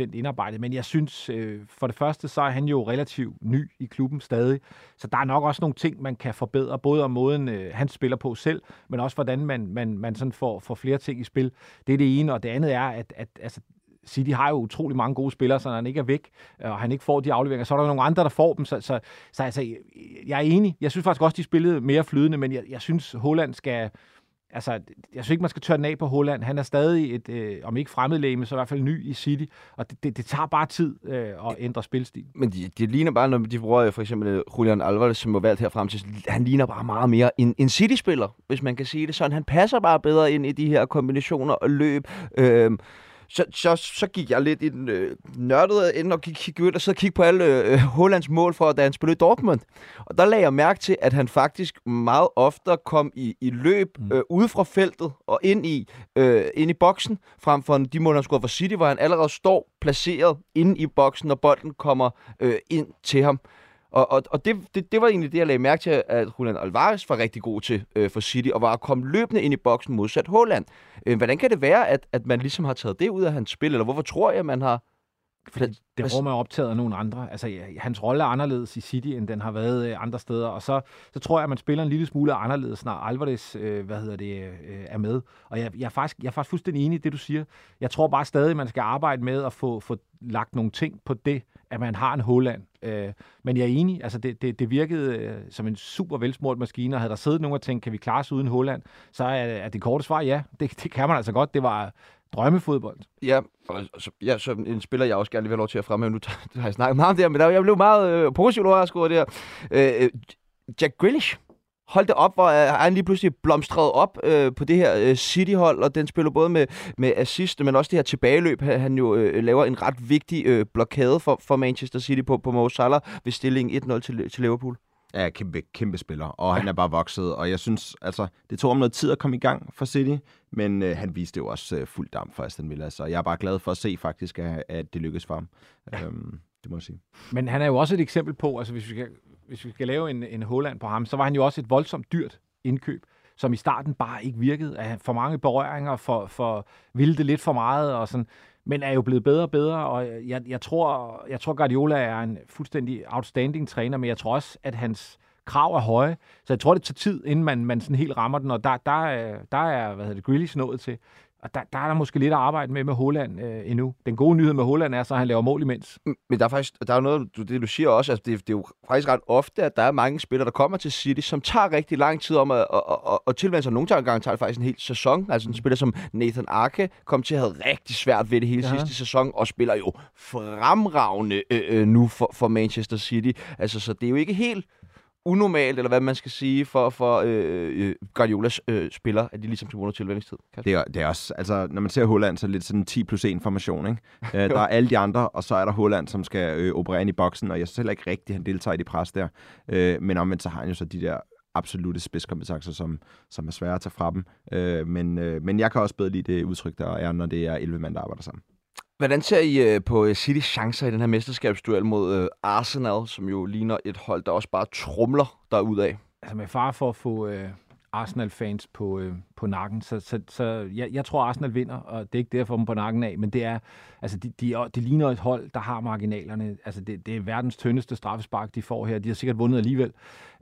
100% indarbejdet. Men jeg synes, øh, for det første, så er han jo relativt ny i klubben stadig. Så der er nok også nogle ting, man kan forbedre, både om måden, øh, han spiller på selv, men også hvordan man, man, man sådan får, får flere ting i spil. Det er det ene, og det andet er, at, at altså, City har jo utrolig mange gode spillere, så når han ikke er væk, øh, og han ikke får de afleveringer, så er der nogle andre, der får dem. Så, så, så altså, jeg er enig. Jeg synes faktisk også, de spillede mere flydende, men jeg, jeg synes, Holland skal... Altså, jeg synes ikke, man skal tørre den af på Holland. Han er stadig et, øh, om ikke fremmedlæge, så i hvert fald ny i City. Og det, det, det tager bare tid øh, at ændre spilstil. Men det de ligner bare, når de bruger øh, for eksempel øh, Julian Alvarez, som var valgt her frem til, han ligner bare meget mere en, en City-spiller, hvis man kan sige det sådan. Han passer bare bedre ind i de her kombinationer og løb. Øh, så, så, så gik jeg lidt i den øh, nørdede ende og gik, gik ud og så kiggede på alle øh, Hollands mål for, da han spillede i Dortmund. Og der lagde jeg mærke til, at han faktisk meget ofte kom i, i løb mm. øh, ude fra feltet og ind i, øh, ind i boksen, frem for de mål, han scorede for City, hvor han allerede står placeret inde i boksen, når bolden kommer øh, ind til ham. Og, og, og det, det, det var egentlig det, jeg lagde mærke til, at Julian Alvarez var rigtig god til øh, for City, og var at komme løbende ind i boksen modsat Holland. Øh, hvordan kan det være, at, at man ligesom har taget det ud af hans spil, eller hvorfor tror jeg, man har... For det, det rum er optaget af nogle andre. Altså, ja, hans rolle er anderledes i City, end den har været øh, andre steder. Og så, så tror jeg, at man spiller en lille smule anderledes, når Alvarez øh, hvad hedder det, øh, er med. Og jeg, jeg, er faktisk, jeg er faktisk fuldstændig enig i det, du siger. Jeg tror bare stadig, man skal arbejde med at få, få lagt nogle ting på det, at man har en Holland. Øh, men jeg er enig, altså det, det, det virkede øh, som en super velsmurt maskine, og havde der siddet nogen og tænkt, kan vi klare os uden Holland, så er, er det korte svar ja. Det, det kan man altså godt. Det var drømmefodbold. Ja, og så, ja, så en spiller, jeg også gerne vil have lov til at fremhæve. Nu har jeg snakket meget om det her, men der, jeg blev meget øh, positivt overrasket over det her. Øh, øh Jack Grealish hold det op, hvor han lige pludselig blomstrede op øh, på det her øh, City-hold, og den spiller både med, med assist, men også det her tilbageløb. Han jo øh, laver en ret vigtig øh, blokade for, for Manchester City på, på Mo Salah ved stillingen 1-0 til, til Liverpool. Ja, kæmpe, kæmpe spiller, og han er bare vokset, og jeg synes, altså, det tog om noget tid at komme i gang for City, men øh, han viste jo også øh, fuld damp for Aston Villa, så jeg er bare glad for at se faktisk, at, at det lykkedes for ham. Ja. Øhm, det må jeg sige. Men han er jo også et eksempel på, altså hvis vi skal hvis vi skal lave en, en Holland på ham, så var han jo også et voldsomt dyrt indkøb, som i starten bare ikke virkede. Af for mange berøringer, for, for ville det lidt for meget og sådan men er jo blevet bedre og bedre, og jeg, jeg, tror, jeg tror, Guardiola er en fuldstændig outstanding træner, men jeg tror også, at hans krav er høje, så jeg tror, det tager tid, inden man, man sådan helt rammer den, og der, der, øh, der er, hvad hedder det, Grealish nået til. Og der, der er der måske lidt at arbejde med med Holland øh, endnu. Den gode nyhed med Holland er så, at han laver mål imens. Men der er faktisk der er noget, du, det du siger også, altså det, det er jo faktisk ret ofte, at der er mange spillere, der kommer til City, som tager rigtig lang tid om at, at, at, at tilvænne sig. Nogle gange tager det faktisk en hel sæson. Altså en spiller som Nathan Arke kom til at have rigtig svært ved det hele ja. sidste sæson, og spiller jo fremragende øh, øh, nu for, for Manchester City. Altså, så det er jo ikke helt unormalt, eller hvad man skal sige, for, for øh, øh Guardiolas øh, spiller, at de ligesom skal bruge tilvændingstid. Det er, det er også, altså, når man ser Holland, så er det lidt sådan 10 plus 1 formation, ikke? øh, der er alle de andre, og så er der Holland, som skal øh, operere ind i boksen, og jeg synes heller ikke rigtigt, han deltager i det pres der. Øh, men omvendt, så har han jo så de der absolute spidskompetencer, som, som er svære at tage fra dem. Øh, men, øh, men jeg kan også bedre lide det udtryk, der er, når det er 11 mand, der arbejder sammen. Hvordan ser I øh, på øh, Citys chancer i den her mesterskabsduel mod øh, Arsenal, som jo ligner et hold, der også bare trumler derudad? Altså med far for at få øh, Arsenal-fans på, øh, på nakken, så, så, så jeg, jeg tror, Arsenal vinder, og det er ikke derfor dem på nakken af, men det er, altså de, de, de ligner et hold, der har marginalerne. Altså det, det er verdens tyndeste straffespark, de får her. De har sikkert vundet alligevel.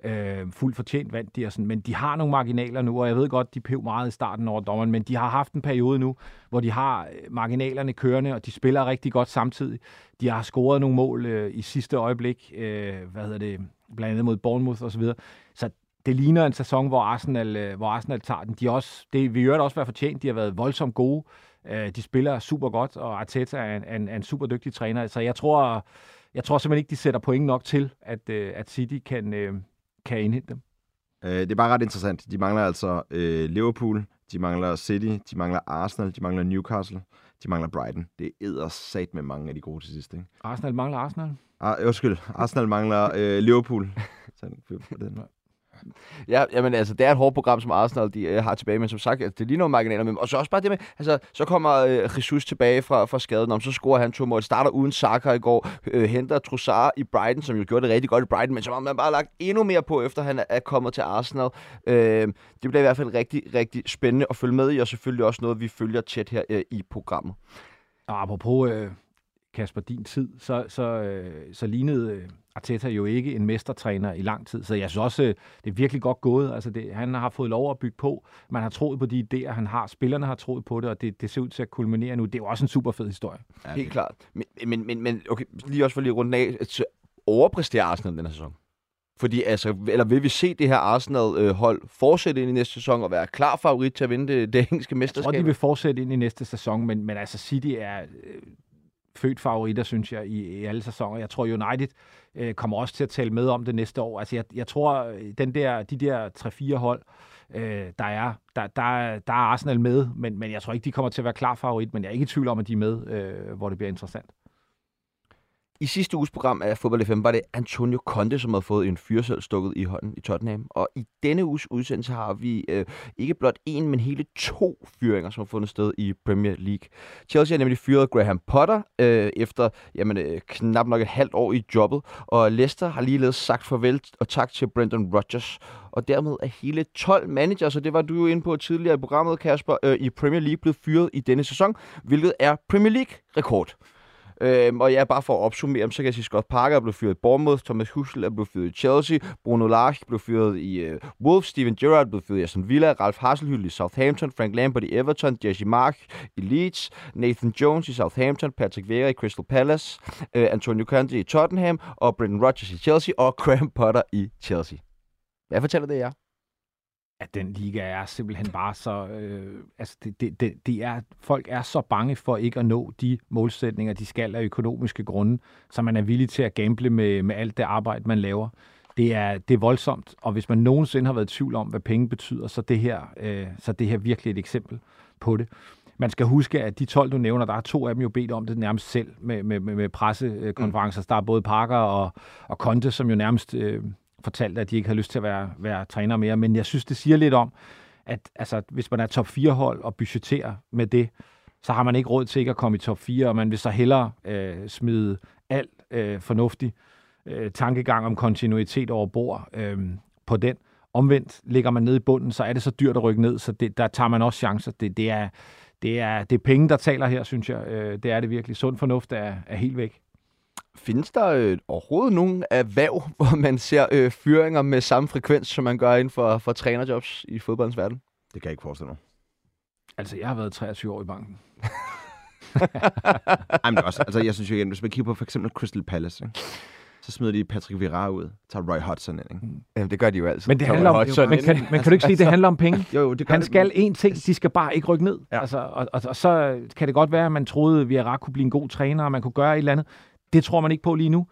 Øh, fuldt fortjent vandt de, og sådan, men de har nogle marginaler nu, og jeg ved godt, de pev meget i starten over dommeren, men de har haft en periode nu, hvor de har øh, marginalerne kørende, og de spiller rigtig godt samtidig. De har scoret nogle mål øh, i sidste øjeblik, øh, hvad hedder det, blandt andet mod Bournemouth osv. Så, videre. så det ligner en sæson, hvor Arsenal, øh, hvor Arsenal tager den. De også, det vi jo også være fortjent. De har været voldsomt gode. Øh, de spiller super godt, og Arteta er en, en, en super dygtig træner. Så jeg tror, jeg tror simpelthen ikke, de sætter point nok til, at, at City kan, kan indhente dem. Det er bare ret interessant. De mangler altså øh, Liverpool, de mangler City, de mangler Arsenal, de mangler Newcastle, de mangler Brighton. Det er sat med mange af de gode til sidst. Ikke? Arsenal mangler Arsenal? Ah, undskyld, Arsenal mangler øh, Liverpool. Så den. Ja, jamen, altså, det er et hårdt program, som Arsenal de, øh, har tilbage, men som sagt, altså, det er lige nogle marginaler med Og så også bare det med, altså, så kommer øh, Jesus tilbage fra, fra skaden, om så scorer han to mål, starter uden Saka i går, øh, henter Trossard i Brighton, som jo gjorde det rigtig godt i Brighton, men så har man bare lagt endnu mere på, efter han er kommet til Arsenal. Øh, det bliver i hvert fald rigtig, rigtig spændende at følge med i, og selvfølgelig også noget, vi følger tæt her øh, i programmet. Og apropos øh, Kasper, din tid, så, så, øh, så lignede... Øh Arteta jo ikke en mestertræner i lang tid, så jeg synes også, det er virkelig godt gået. Altså det, han har fået lov at bygge på. Man har troet på de idéer, han har. Spillerne har troet på det, og det, det ser ud til at kulminere nu. Det er jo også en super fed historie. Ja, Helt klart. Men, men, men, men okay, lige også for lige rundt af, overpræsterer Arsenal den her sæson? Fordi altså, eller vil vi se det her Arsenal-hold fortsætte ind i næste sæson og være klar favorit til at vinde det, det engelske mesterskab? Jeg tror, de vil fortsætte ind i næste sæson, men, men altså City er øh, født favoritter, synes jeg, i, i alle sæsoner. Jeg tror, United øh, kommer også til at tale med om det næste år. Altså, jeg, jeg tror, øh, den der, de der 3-4 hold, Øh, der, er, der, der, der er Arsenal med, men, men jeg tror ikke, de kommer til at være klar favorit, men jeg er ikke i tvivl om, at de er med, øh, hvor det bliver interessant. I sidste uges program af Fodbold FM var det Antonio Conte, som havde fået en fyrsel stukket i hånden i Tottenham. Og i denne uges udsendelse har vi øh, ikke blot en, men hele to fyringer, som har fundet sted i Premier League. Chelsea har nemlig fyret Graham Potter øh, efter jamen, øh, knap nok et halvt år i jobbet. Og Leicester har ligeledes sagt farvel og tak til Brendan Rodgers. Og dermed er hele 12 managers, og det var du jo inde på tidligere i programmet, Kasper, øh, i Premier League blevet fyret i denne sæson, hvilket er Premier League-rekord. Øhm, og ja, bare for at opsummere, så kan jeg sige, Scott Parker er blevet fyret i Bournemouth, Thomas Hussel er blevet fyret i Chelsea, Bruno Lage blev fyret i øh, Wolves, Steven Gerrard blev fyret i Aston Villa, Ralf Hasselhüll i Southampton, Frank Lampard i Everton, Jesse Mark i Leeds, Nathan Jones i Southampton, Patrick Vieira i Crystal Palace, øh, Antonio Conte i Tottenham, og Brendan Rodgers i Chelsea, og Graham Potter i Chelsea. Hvad fortæller det jer? At den liga er simpelthen bare så... Øh, altså, det, det, det, det er, folk er så bange for ikke at nå de målsætninger, de skal af økonomiske grunde, så man er villig til at gamble med, med alt det arbejde, man laver. Det er, det er voldsomt, og hvis man nogensinde har været i tvivl om, hvad penge betyder, så det her, øh, så det her virkelig et eksempel på det. Man skal huske, at de 12, du nævner, der er to af dem jo bedt om det nærmest selv med, med, med, med pressekonferencer. Mm. Der er både Parker og, og Conte, som jo nærmest... Øh, fortalt, at de ikke har lyst til at være, være træner mere. Men jeg synes, det siger lidt om, at altså, hvis man er top 4-hold og budgetterer med det, så har man ikke råd til ikke at komme i top 4, og man vil så hellere øh, smide alt øh, fornuftig øh, tankegang om kontinuitet over bord øh, på den. Omvendt ligger man nede i bunden, så er det så dyrt at rykke ned, så det, der tager man også chancer. Det, det, er, det, er, det er penge, der taler her, synes jeg. Øh, det er det virkelig. Sund fornuft er, er helt væk. Findes der øh, overhovedet nogen erhverv, hvor man ser øh, fyringer med samme frekvens, som man gør inden for, for trænerjobs i fodboldens verden? Det kan jeg ikke forestille mig. Altså, jeg har været 23 år i banken. Ej, men også, altså, jeg synes jo igen, hvis man kigger på for eksempel Crystal Palace, ikke? så smider de Patrick Vieira ud, tager Roy Hodgson ind. Ikke? Jamen, det gør de jo altid. Men det handler om, Hodgson men, kan, men kan du ikke sige, at det handler om penge? jo, det Han skal én ting, de skal bare ikke rykke ned. Ja. Altså, og, og, og, så kan det godt være, at man troede, at Vieira kunne blive en god træner, og man kunne gøre et eller andet. Det tror man ikke på lige nu.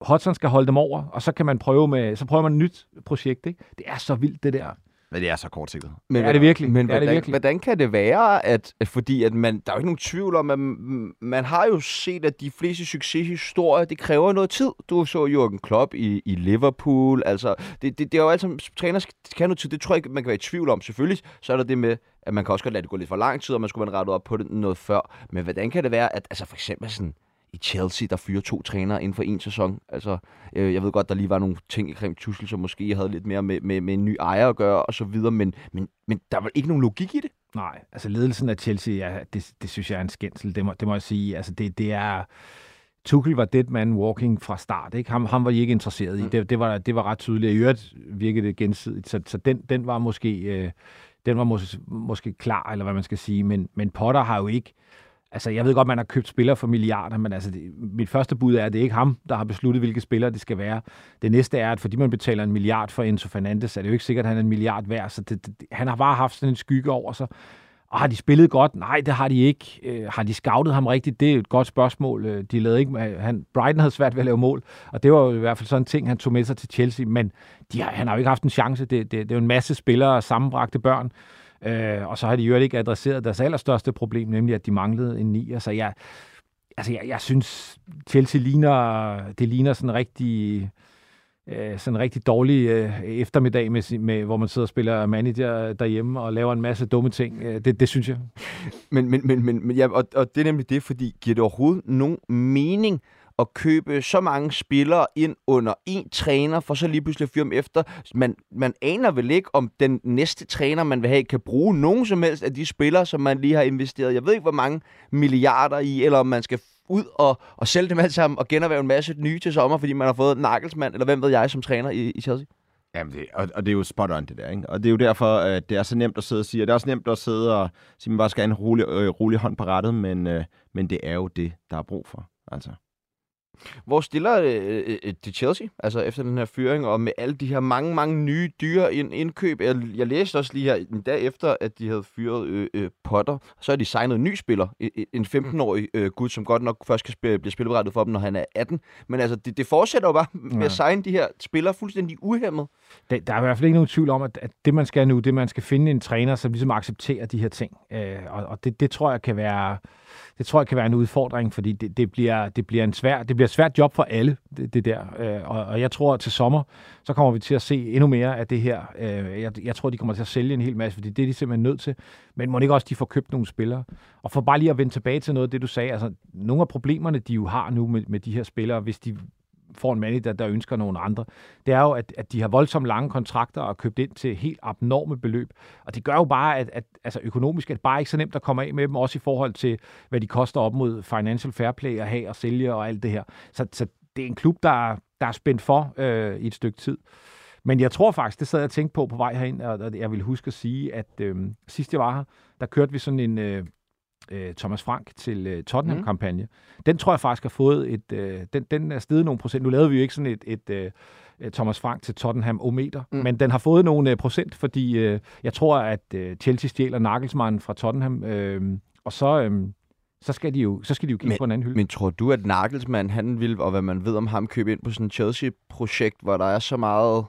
Hudson skal holde dem over, og så kan man prøve med, så prøver man et nyt projekt. Ikke? Det er så vildt, det der. Men det er så kortsigtet. Men, er det virkelig? Men er hvordan, det virkelig? hvordan kan det være, at, fordi at man, der er jo ikke nogen tvivl om, at man, man har jo set, at de fleste succeshistorier, det kræver noget tid. Du så Jürgen Klopp i, i Liverpool, altså, det, det, det er jo alt sammen, træner kan noget tid, det tror jeg ikke, man kan være i tvivl om. Selvfølgelig, så er der det med, at man kan også godt lade det gå lidt for lang tid, og man skulle man rette op på det noget før. Men hvordan kan det være, at altså for eksempel sådan, i Chelsea, der fyrer to trænere inden for en sæson. Altså, øh, jeg ved godt, der lige var nogle ting i Krem Tussel, som måske havde lidt mere med, med, med en ny ejer at gøre, og så videre, men, men, men der var ikke nogen logik i det. Nej, altså ledelsen af Chelsea, ja, det, det synes jeg er en skændsel, det må, det må jeg sige. Altså, det, det er... Tuchel var dead man walking fra start. Ikke? Ham, ham var de ikke interesseret i. Mm. Det, det, var, det var ret tydeligt. I øvrigt virkede det gensidigt. Så, så den, den var måske... Øh, den var måske, måske klar, eller hvad man skal sige. Men, men Potter har jo ikke... Altså, jeg ved godt, man har købt spillere for milliarder, men altså, det, mit første bud er, at det er ikke ham, der har besluttet, hvilke spillere det skal være. Det næste er, at fordi man betaler en milliard for Enzo Fernandes, er det jo ikke sikkert, at han er en milliard værd, så det, det, han har bare haft sådan en skygge over sig. Og har de spillet godt? Nej, det har de ikke. Øh, har de scoutet ham rigtigt? Det er et godt spørgsmål. Øh, de lavede ikke, øh, han, Brighton havde svært ved at lave mål, og det var jo i hvert fald sådan en ting, han tog med sig til Chelsea, men de har, han har jo ikke haft en chance. Det, det, det er jo en masse spillere og sammenbragte børn. Øh, og så har de jo ikke adresseret deres allerstørste problem, nemlig at de manglede en nier. Så jeg, altså jeg, jeg synes, Chelsea ligner, det ligner sådan rigtig, øh, sådan en rigtig dårlig øh, eftermiddag, med, med, hvor man sidder og spiller manager derhjemme og laver en masse dumme ting. Øh, det, det synes jeg. Men, men, men, men ja, og, og det er nemlig det, fordi giver det overhovedet nogen mening at købe så mange spillere ind under en træner, for så lige pludselig at fyre dem efter. Man, man aner vel ikke, om den næste træner, man vil have, kan bruge nogen som helst af de spillere, som man lige har investeret. Jeg ved ikke, hvor mange milliarder i, eller om man skal ud og, og sælge dem alle sammen og generhverve en masse nye til sommer, fordi man har fået Nagelsmann, eller hvem ved jeg, som træner i, i Chelsea. Jamen, det, og, og det er jo spot on, det der, ikke? Og det er jo derfor, at det er så nemt at sidde og sige, og det er også nemt at sidde og sige, at man bare skal have en rolig, øh, rolig hånd på rettet, men, øh, men det er jo det, der er brug for, altså. Hvor stiller øh, øh, det Chelsea, altså efter den her fyring, og med alle de her mange, mange nye dyre ind, indkøb? Jeg, jeg læste også lige her en dag efter, at de havde fyret øh, øh, Potter. Så har de signet en ny spiller, en 15-årig øh, gut, som godt nok først kan spille, blive spilberettet for dem, når han er 18. Men altså, det, det fortsætter jo bare med ja. at signe de her spillere fuldstændig uhemmet. Det, der er i hvert fald ikke nogen tvivl om, at, at det man skal nu, det man skal finde en træner, som ligesom accepterer de her ting. Øh, og og det, det tror jeg kan være det tror jeg kan være en udfordring, fordi det, det, bliver, det, bliver, en svær, det bliver et svært job for alle, det, det der. Øh, og, og jeg tror, at til sommer, så kommer vi til at se endnu mere af det her. Øh, jeg, jeg tror, de kommer til at sælge en hel masse, fordi det er de simpelthen nødt til. Men må ikke også, de får købt nogle spillere? Og for bare lige at vende tilbage til noget af det, du sagde, altså nogle af problemerne, de jo har nu med, med de her spillere, hvis de får en manager, der ønsker nogen andre, det er jo, at, at de har voldsomt lange kontrakter og købt ind til helt abnorme beløb. Og det gør jo bare, at, at altså økonomisk er det bare ikke så nemt at komme af med dem, også i forhold til, hvad de koster op mod financial fair play at have og sælge og alt det her. Så, så det er en klub, der, der er spændt for øh, i et stykke tid. Men jeg tror faktisk, det sad jeg og tænkte på på vej herind, og jeg vil huske at sige, at øh, sidst jeg var her, der kørte vi sådan en, øh, øh, Thomas Frank til øh, Tottenham-kampagne. Mm. Den tror jeg faktisk har fået et... Øh, den, den er steget nogle procent. Nu lavede vi jo ikke sådan et, et øh, Thomas Frank til Tottenham-ometer, mm. men den har fået nogle øh, procent, fordi øh, jeg tror, at øh, Chelsea stjæler Nagelsmann fra Tottenham, øh, og så... Øh, så skal de jo, så skal de jo kigge men, på en anden hylde. Men tror du, at Nagelsmann, han vil, og hvad man ved om ham, købe ind på sådan et Chelsea-projekt, hvor der er så meget,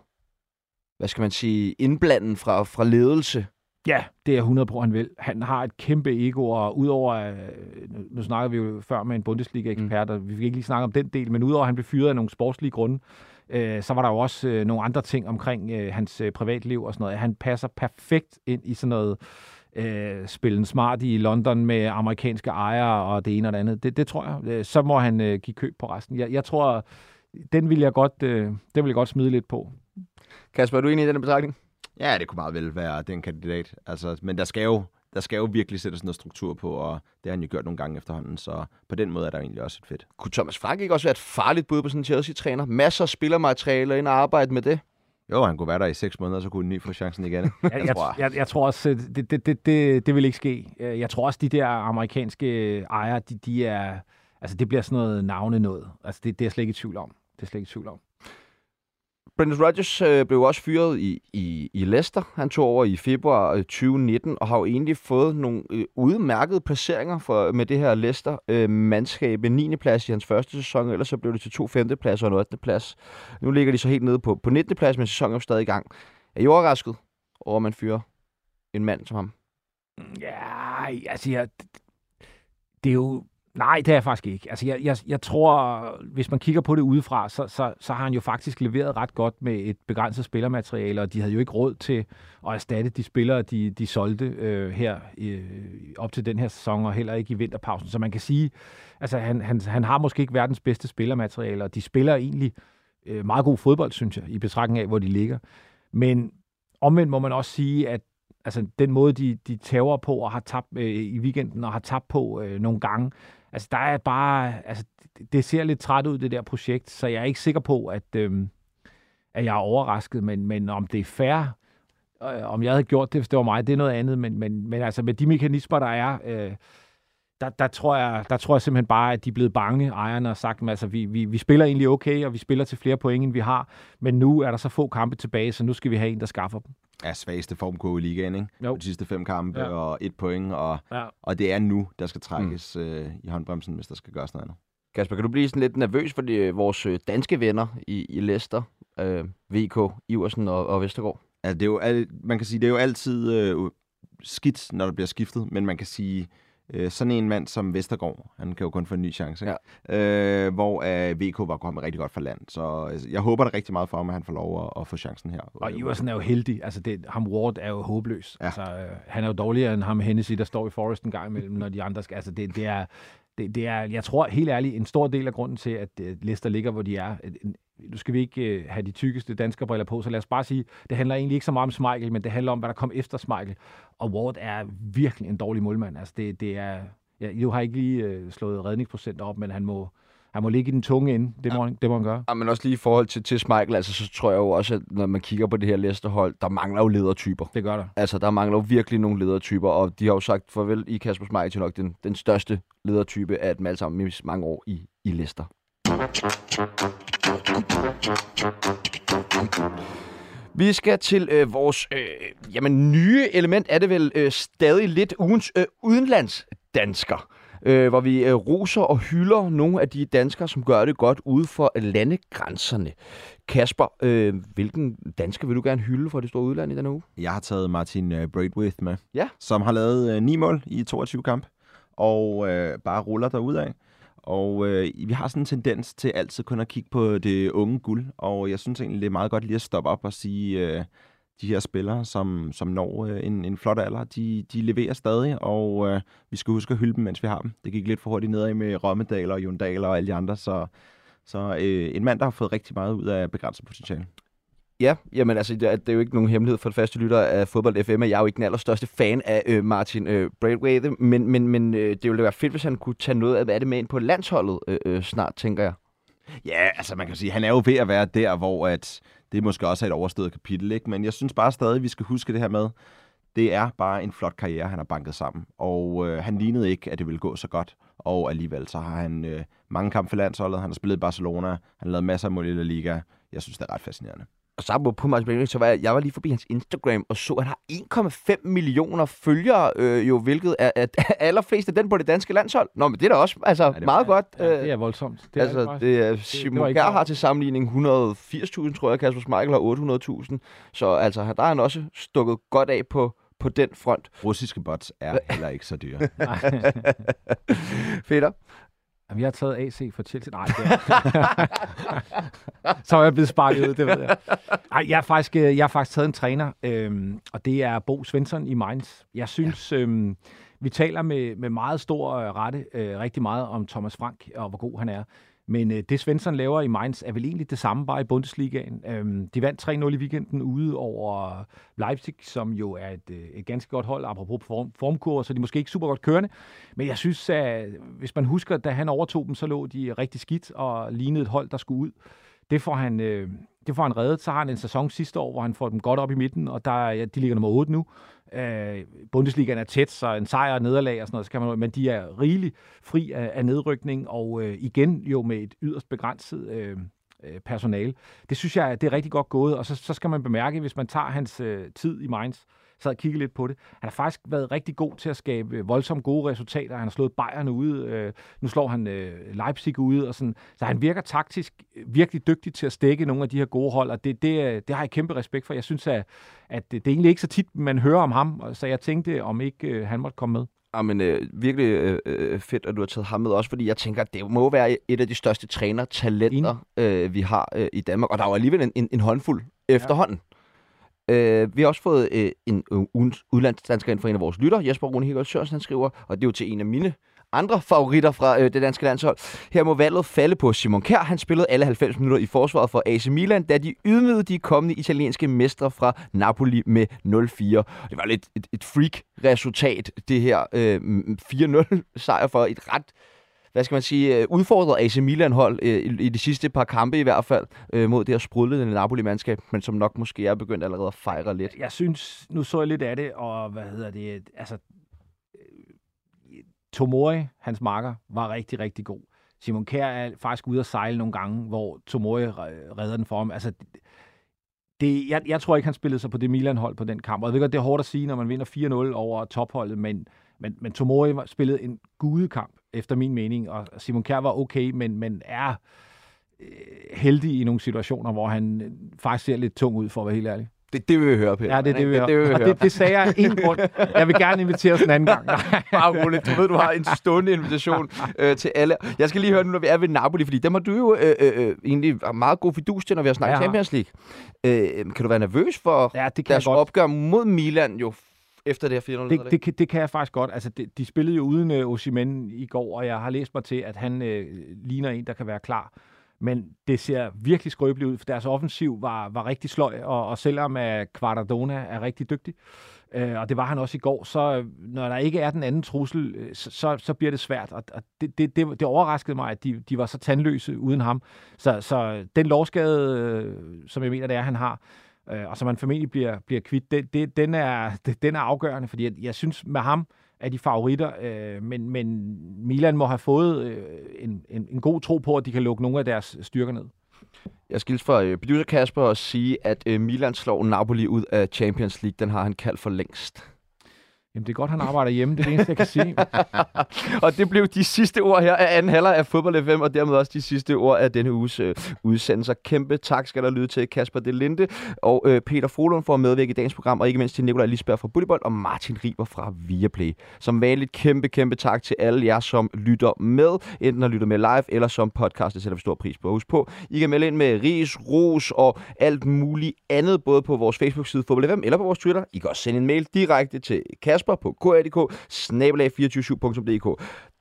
hvad skal man sige, indblanden fra, fra ledelse, Ja, det er 100 på, han vil. Han har et kæmpe ego, og udover, øh, nu snakker vi jo før med en Bundesliga-ekspert, mm. og vi fik ikke lige snakke om den del, men udover at han blev fyret af nogle sportslige grunde, øh, så var der jo også øh, nogle andre ting omkring øh, hans øh, privatliv og sådan noget. Han passer perfekt ind i sådan noget øh, spillen smart i London med amerikanske ejere og det ene og det andet. Det, det tror jeg. Så må han øh, give køb på resten. Jeg, jeg tror, den vil jeg godt, øh, den vil jeg godt smide lidt på. Kasper, er du enig i den betragtning? Ja, det kunne meget vel være den kandidat. Altså, men der skal jo der skal jo virkelig sættes noget struktur på, og det har han jo gjort nogle gange efterhånden, så på den måde er der egentlig også et fedt. Kunne Thomas Frank ikke også være et farligt bud på sådan en Chelsea-træner? Masser af spillermaterialer ind og arbejde med det? Jo, han kunne være der i seks måneder, så kunne han ny få chancen igen. jeg, jeg, tror. Jeg, jeg tror også, det, det, det, det, det vil ikke ske. Jeg tror også, de der amerikanske ejere, de, de er, altså det bliver sådan noget navne noget. Altså det, det er jeg slet ikke i tvivl om. Det er slet ikke i tvivl om. Brendan Rodgers øh, blev også fyret i, i, i Leicester. Han tog over i februar øh, 2019 og har jo egentlig fået nogle øh, udmærkede placeringer for, med det her Leicester-mandskab. Øh, 9. plads i hans første sæson, ellers så blev det til to 5. plads og en 8. plads. Nu ligger de så helt nede på, på 19. plads, men sæsonen er stadig i gang. Er I overrasket over, at man fyrer en mand som ham? Mm, ja, altså, jeg, det er jo Nej, det er jeg faktisk ikke. Altså, jeg, jeg, jeg tror, hvis man kigger på det udefra, så, så, så har han jo faktisk leveret ret godt med et begrænset spillermateriale, og de havde jo ikke råd til at erstatte de spillere, de, de solgte øh, her øh, op til den her sæson, og heller ikke i vinterpausen. Så man kan sige, altså han, han, han har måske ikke verdens bedste spillermateriale, og de spiller egentlig øh, meget god fodbold, synes jeg, i betragtning af, hvor de ligger. Men omvendt må man også sige, at altså den måde, de, de tager på og har tabt øh, i weekenden og har tabt på øh, nogle gange, altså der er bare, altså det ser lidt træt ud, det der projekt, så jeg er ikke sikker på, at, øh, at jeg er overrasket, men, men om det er fair, øh, om jeg havde gjort det, hvis det var mig, det er noget andet, men, men, men altså med de mekanismer, der er, øh, der, der, tror jeg, der tror jeg simpelthen bare, at de er blevet bange, ejerne, og sagt, at altså, vi, vi, vi spiller egentlig okay, og vi spiller til flere point, end vi har, men nu er der så få kampe tilbage, så nu skal vi have en, der skaffer dem er svageste formkurve i ligaen, ikke? Jo. De sidste fem kampe ja. og et point, og, ja. og det er nu, der skal trækkes mm. øh, i håndbremsen, hvis der skal gøres noget andet. Kasper, kan du blive sådan lidt nervøs for de, vores øh, danske venner i, i Leicester, øh, VK, Iversen og, og Vestergaard? Ja, det er jo, man kan sige, det er jo altid øh, skidt, når der bliver skiftet, men man kan sige, Øh, sådan en mand som Vestergaard, han kan jo kun få en ny chance, ikke? Ja. Øh, hvor uh, VK var kommet rigtig godt fra land. Så altså, jeg håber da rigtig meget for ham, at han får lov at, at få chancen her. Og Iversen er jo heldig. Altså, det, ham Ward er jo håbløs. Ja. Altså, øh, han er jo dårligere end ham Hennessy, der står i Forest en gang imellem, når de andre skal. Altså, det, det er, det, det er, jeg tror helt ærligt, en stor del af grunden til, at Leicester ligger, hvor de er. Nu skal vi ikke have de tykkeste danske briller på, så lad os bare sige, det handler egentlig ikke så meget om Smeichel, men det handler om, hvad der kom efter Smeichel. Og Ward er virkelig en dårlig målmand. Altså, det, det er, ja, nu har ikke lige øh, slået redningsprocent op, men han må, han må ligge i den tunge ende. Det må, ja. han, det må han gøre. Ja, men også lige i forhold til, til Smeichel, altså, så tror jeg jo også, at når man kigger på det her Leicester-hold, der mangler jo ledertyper. Det gør der. Altså, der mangler jo virkelig nogle ledertyper, og de har jo sagt farvel i Kasper Smeichel til nok den, den største ledertype af dem alle sammen i mange år i, i Leicester. Vi skal til øh, vores øh, jamen, nye element, er det vel øh, stadig lidt ugens øh, udenlandsdansker. Øh, hvor vi øh, roser og hylder nogle af de danskere, som gør det godt ude for landegrænserne. Kasper, øh, hvilken dansker vil du gerne hylde for det store udland i denne uge? Jeg har taget Martin uh, Braithwaite med, Ja. som har lavet uh, 9 mål i 22 kamp, og uh, bare ruller derudad. Og øh, vi har sådan en tendens til altid kun at kigge på det unge guld, og jeg synes egentlig, det er meget godt lige at stoppe op og sige, øh, de her spillere, som, som når øh, en, en flot alder, de, de leverer stadig, og øh, vi skal huske at hylde dem, mens vi har dem. Det gik lidt for hurtigt nedad med Rommedal og Jondal og alle de andre, så, så øh, en mand, der har fået rigtig meget ud af begrænset potentiale. Ja, jamen altså, det er, det er jo ikke nogen hemmelighed. For det faste lytter af Fodbold FM, at jeg er jo ikke den allerstørste fan af øh, Martin øh, Braithwaite, men, men, men øh, det ville være fedt, hvis han kunne tage noget af det med ind på landsholdet øh, øh, snart, tænker jeg. Ja, altså man kan sige, han er jo ved at være der, hvor at det måske også er et overstået kapitel, ikke? men jeg synes bare stadig, at vi skal huske det her med, det er bare en flot karriere, han har banket sammen, og øh, han lignede ikke, at det ville gå så godt, og alligevel så har han øh, mange kampe for landsholdet, han har spillet i Barcelona, han har lavet masser af mål i La Liga, jeg synes, det er ret fascinerende. Og så på Martin Braithwaite, så var jeg, jeg var lige forbi hans Instagram og så, at han har 1,5 millioner følgere, øh, jo, hvilket er, er allerflest af den på det danske landshold. Nå, men det er da også altså, det er meget godt. Ja, øh, det er voldsomt. Det er altså, faktisk. det er, var Simon Kjær klart. har til sammenligning 180.000, tror jeg, Kasper Schmeichel har 800.000. Så altså, der er han også stukket godt af på, på den front. Russiske bots er heller ikke så dyre. Peter? Jamen, jeg har taget AC for Chelsea. Nej, det er... så er jeg blevet sparket ud, det ved jeg. Nej, jeg har faktisk, øh, jeg har faktisk taget en træner, øhm, og det er Bo Svensson i Mainz. Jeg synes, ja. øhm, vi taler med, med meget stor øh, rette øh, rigtig meget om Thomas Frank og hvor god han er. Men øh, det Svensson laver i Mainz er vel egentlig det samme, bare i Bundesligaen. Øhm, de vandt 3-0 i weekenden ude over Leipzig, som jo er et, øh, et ganske godt hold, apropos form, formkurver, så de er måske ikke super godt kørende. Men jeg synes, at øh, hvis man husker, da han overtog dem, så lå de rigtig skidt og lignede et hold, der skulle ud. Det får han, øh, det får han reddet. Så har han en sæson sidste år, hvor han får dem godt op i midten, og der, ja, de ligger nummer 8 nu. Øh, Bundesligaen er tæt, så en sejr og nederlag og sådan noget, så kan man, men de er rigeligt fri af, af nedrykning, og øh, igen jo med et yderst begrænset øh, øh personale. Det synes jeg, det er rigtig godt gået, og så, så skal man bemærke, hvis man tager hans øh, tid i Mainz, så og kigget lidt på det. Han har faktisk været rigtig god til at skabe øh, voldsomt gode resultater. Han har slået Bayern ude. Øh, nu slår han øh, Leipzig ude. Og sådan. Så han virker taktisk øh, virkelig dygtig til at stikke nogle af de her gode hold, og det, det, øh, det har jeg kæmpe respekt for. Jeg synes, at, at det, det er egentlig ikke så tit, man hører om ham, så jeg tænkte, om ikke øh, han måtte komme med. Jamen, øh, virkelig øh, fedt, at du har taget ham med også, fordi jeg tænker, at det må være et af de største trænertalenter, øh, vi har øh, i Danmark. Og der er jo alligevel en, en, en håndfuld efterhånden. Øh, vi har også fået øh, en øh, udlandsdansker ind fra en af vores lytter, Jesper Rune Hegel Sørensen, han skriver, og det er jo til en af mine andre favoritter fra øh, det danske landshold. Her må valget falde på Simon Kjær. Han spillede alle 90 minutter i forsvaret for AC Milan, da de ydmygede de kommende italienske mestre fra Napoli med 0-4. Det var lidt et, et freak-resultat, det her øh, 4-0-sejr for et ret hvad skal man sige, øh, udfordret AC Milan-hold øh, i, i de sidste par kampe i hvert fald, øh, mod det her sprudlende Napoli-mandskab, men som nok måske er begyndt allerede at fejre lidt. Jeg synes, nu så jeg lidt af det, og hvad hedder det, altså, øh, Tomori, hans marker, var rigtig, rigtig god. Simon Kjær er faktisk ude at sejle nogle gange, hvor Tomori redder den for ham. Altså, det- jeg, jeg tror ikke, han spillede sig på det Milan-hold på den kamp. Og jeg ved godt, det er hårdt at sige, når man vinder 4-0 over topholdet, men, men, men Tomori spillede en gudekamp, efter min mening, og Simon Kjær var okay, men, men er øh, heldig i nogle situationer, hvor han øh, faktisk ser lidt tung ud, for at være helt ærlig. Det, det vil vi høre, Peter. Ja, det er det, vi det, det vil vi høre. det, det sagde jeg en grund. Jeg vil gerne invitere os en anden gang. Bare roligt. Du ved, du har en stående invitation øh, til alle. Jeg skal lige høre nu, når vi er ved Napoli, fordi dem har du jo øh, øh, øh, egentlig meget god fidus til, når vi har snakket Ja. Champions League. Øh, kan du være nervøs for Ja, det kan deres opgør mod Milan jo efter det her 4-0? Det, det, kan- det kan jeg faktisk godt. Altså, det, de spillede jo uden uh, Osimhen i går, og jeg har læst mig til, at han uh, ligner en, der kan være klar. Men det ser virkelig skrøbeligt ud, for deres offensiv var, var rigtig sløj, og, og selvom uh, Quaradona er rigtig dygtig, uh, og det var han også i går, så uh, når der ikke er den anden trussel, uh, så, så, bliver det svært. Og, og det, det, det, det overraskede mig, at de, de var så tandløse uden ham. Så, så den lovskade, uh, som jeg mener, det er, han har, øh, øh, og som man formentlig bliver, bliver kvidt, det, det, den, er, det, den er afgørende, fordi jeg, jeg synes med ham, er de favoritter, øh, men, men Milan må have fået øh, en, en, en god tro på, at de kan lukke nogle af deres styrker ned. Jeg skal fra øh, producer Kasper og sige, at øh, Milan slår Napoli ud af Champions League. Den har han kaldt for længst. Jamen, det er godt, han arbejder hjemme. Det er det eneste, jeg kan sige. og det blev de sidste ord her af anden halvleg af Fodbold FM, og dermed også de sidste ord af denne uges øh, udsendelse. Kæmpe tak skal der lyde til Kasper Delinde og øh, Peter Folund for at medvirke i dagens program, og ikke mindst til Nikolaj Lisberg fra Bullybold og Martin Riber fra Viaplay. Som vanligt kæmpe, kæmpe tak til alle jer, som lytter med, enten har lyttet med live eller som podcast. Det sætter vi stor pris på. Husk på, I kan melde ind med ris, ros og alt muligt andet, både på vores Facebook-side Fodbold FM eller på vores Twitter. I kan også sende en mail direkte til Kasper Kasper på kadk 247dk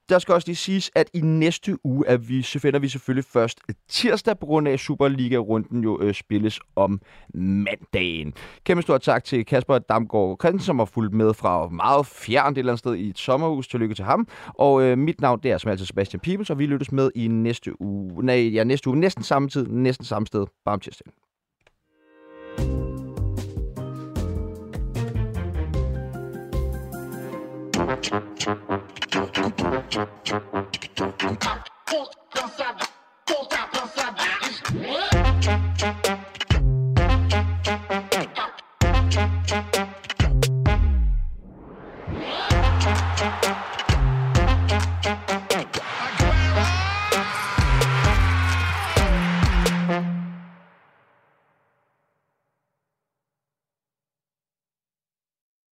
Der skal også lige siges, at i næste uge er vi, så finder vi selvfølgelig først tirsdag, på grund af Superliga-runden jo øh, spilles om mandagen. Kæmpe stort tak til Kasper Damgaard Christensen, som har fulgt med fra meget fjernt et eller andet sted i et sommerhus. Tillykke til ham. Og øh, mit navn det er som altid Sebastian Pibels, og vi lyttes med i næste uge. Nej, ja, næste uge. Næsten samme tid, næsten samme sted. Bare om Pull down, pull down.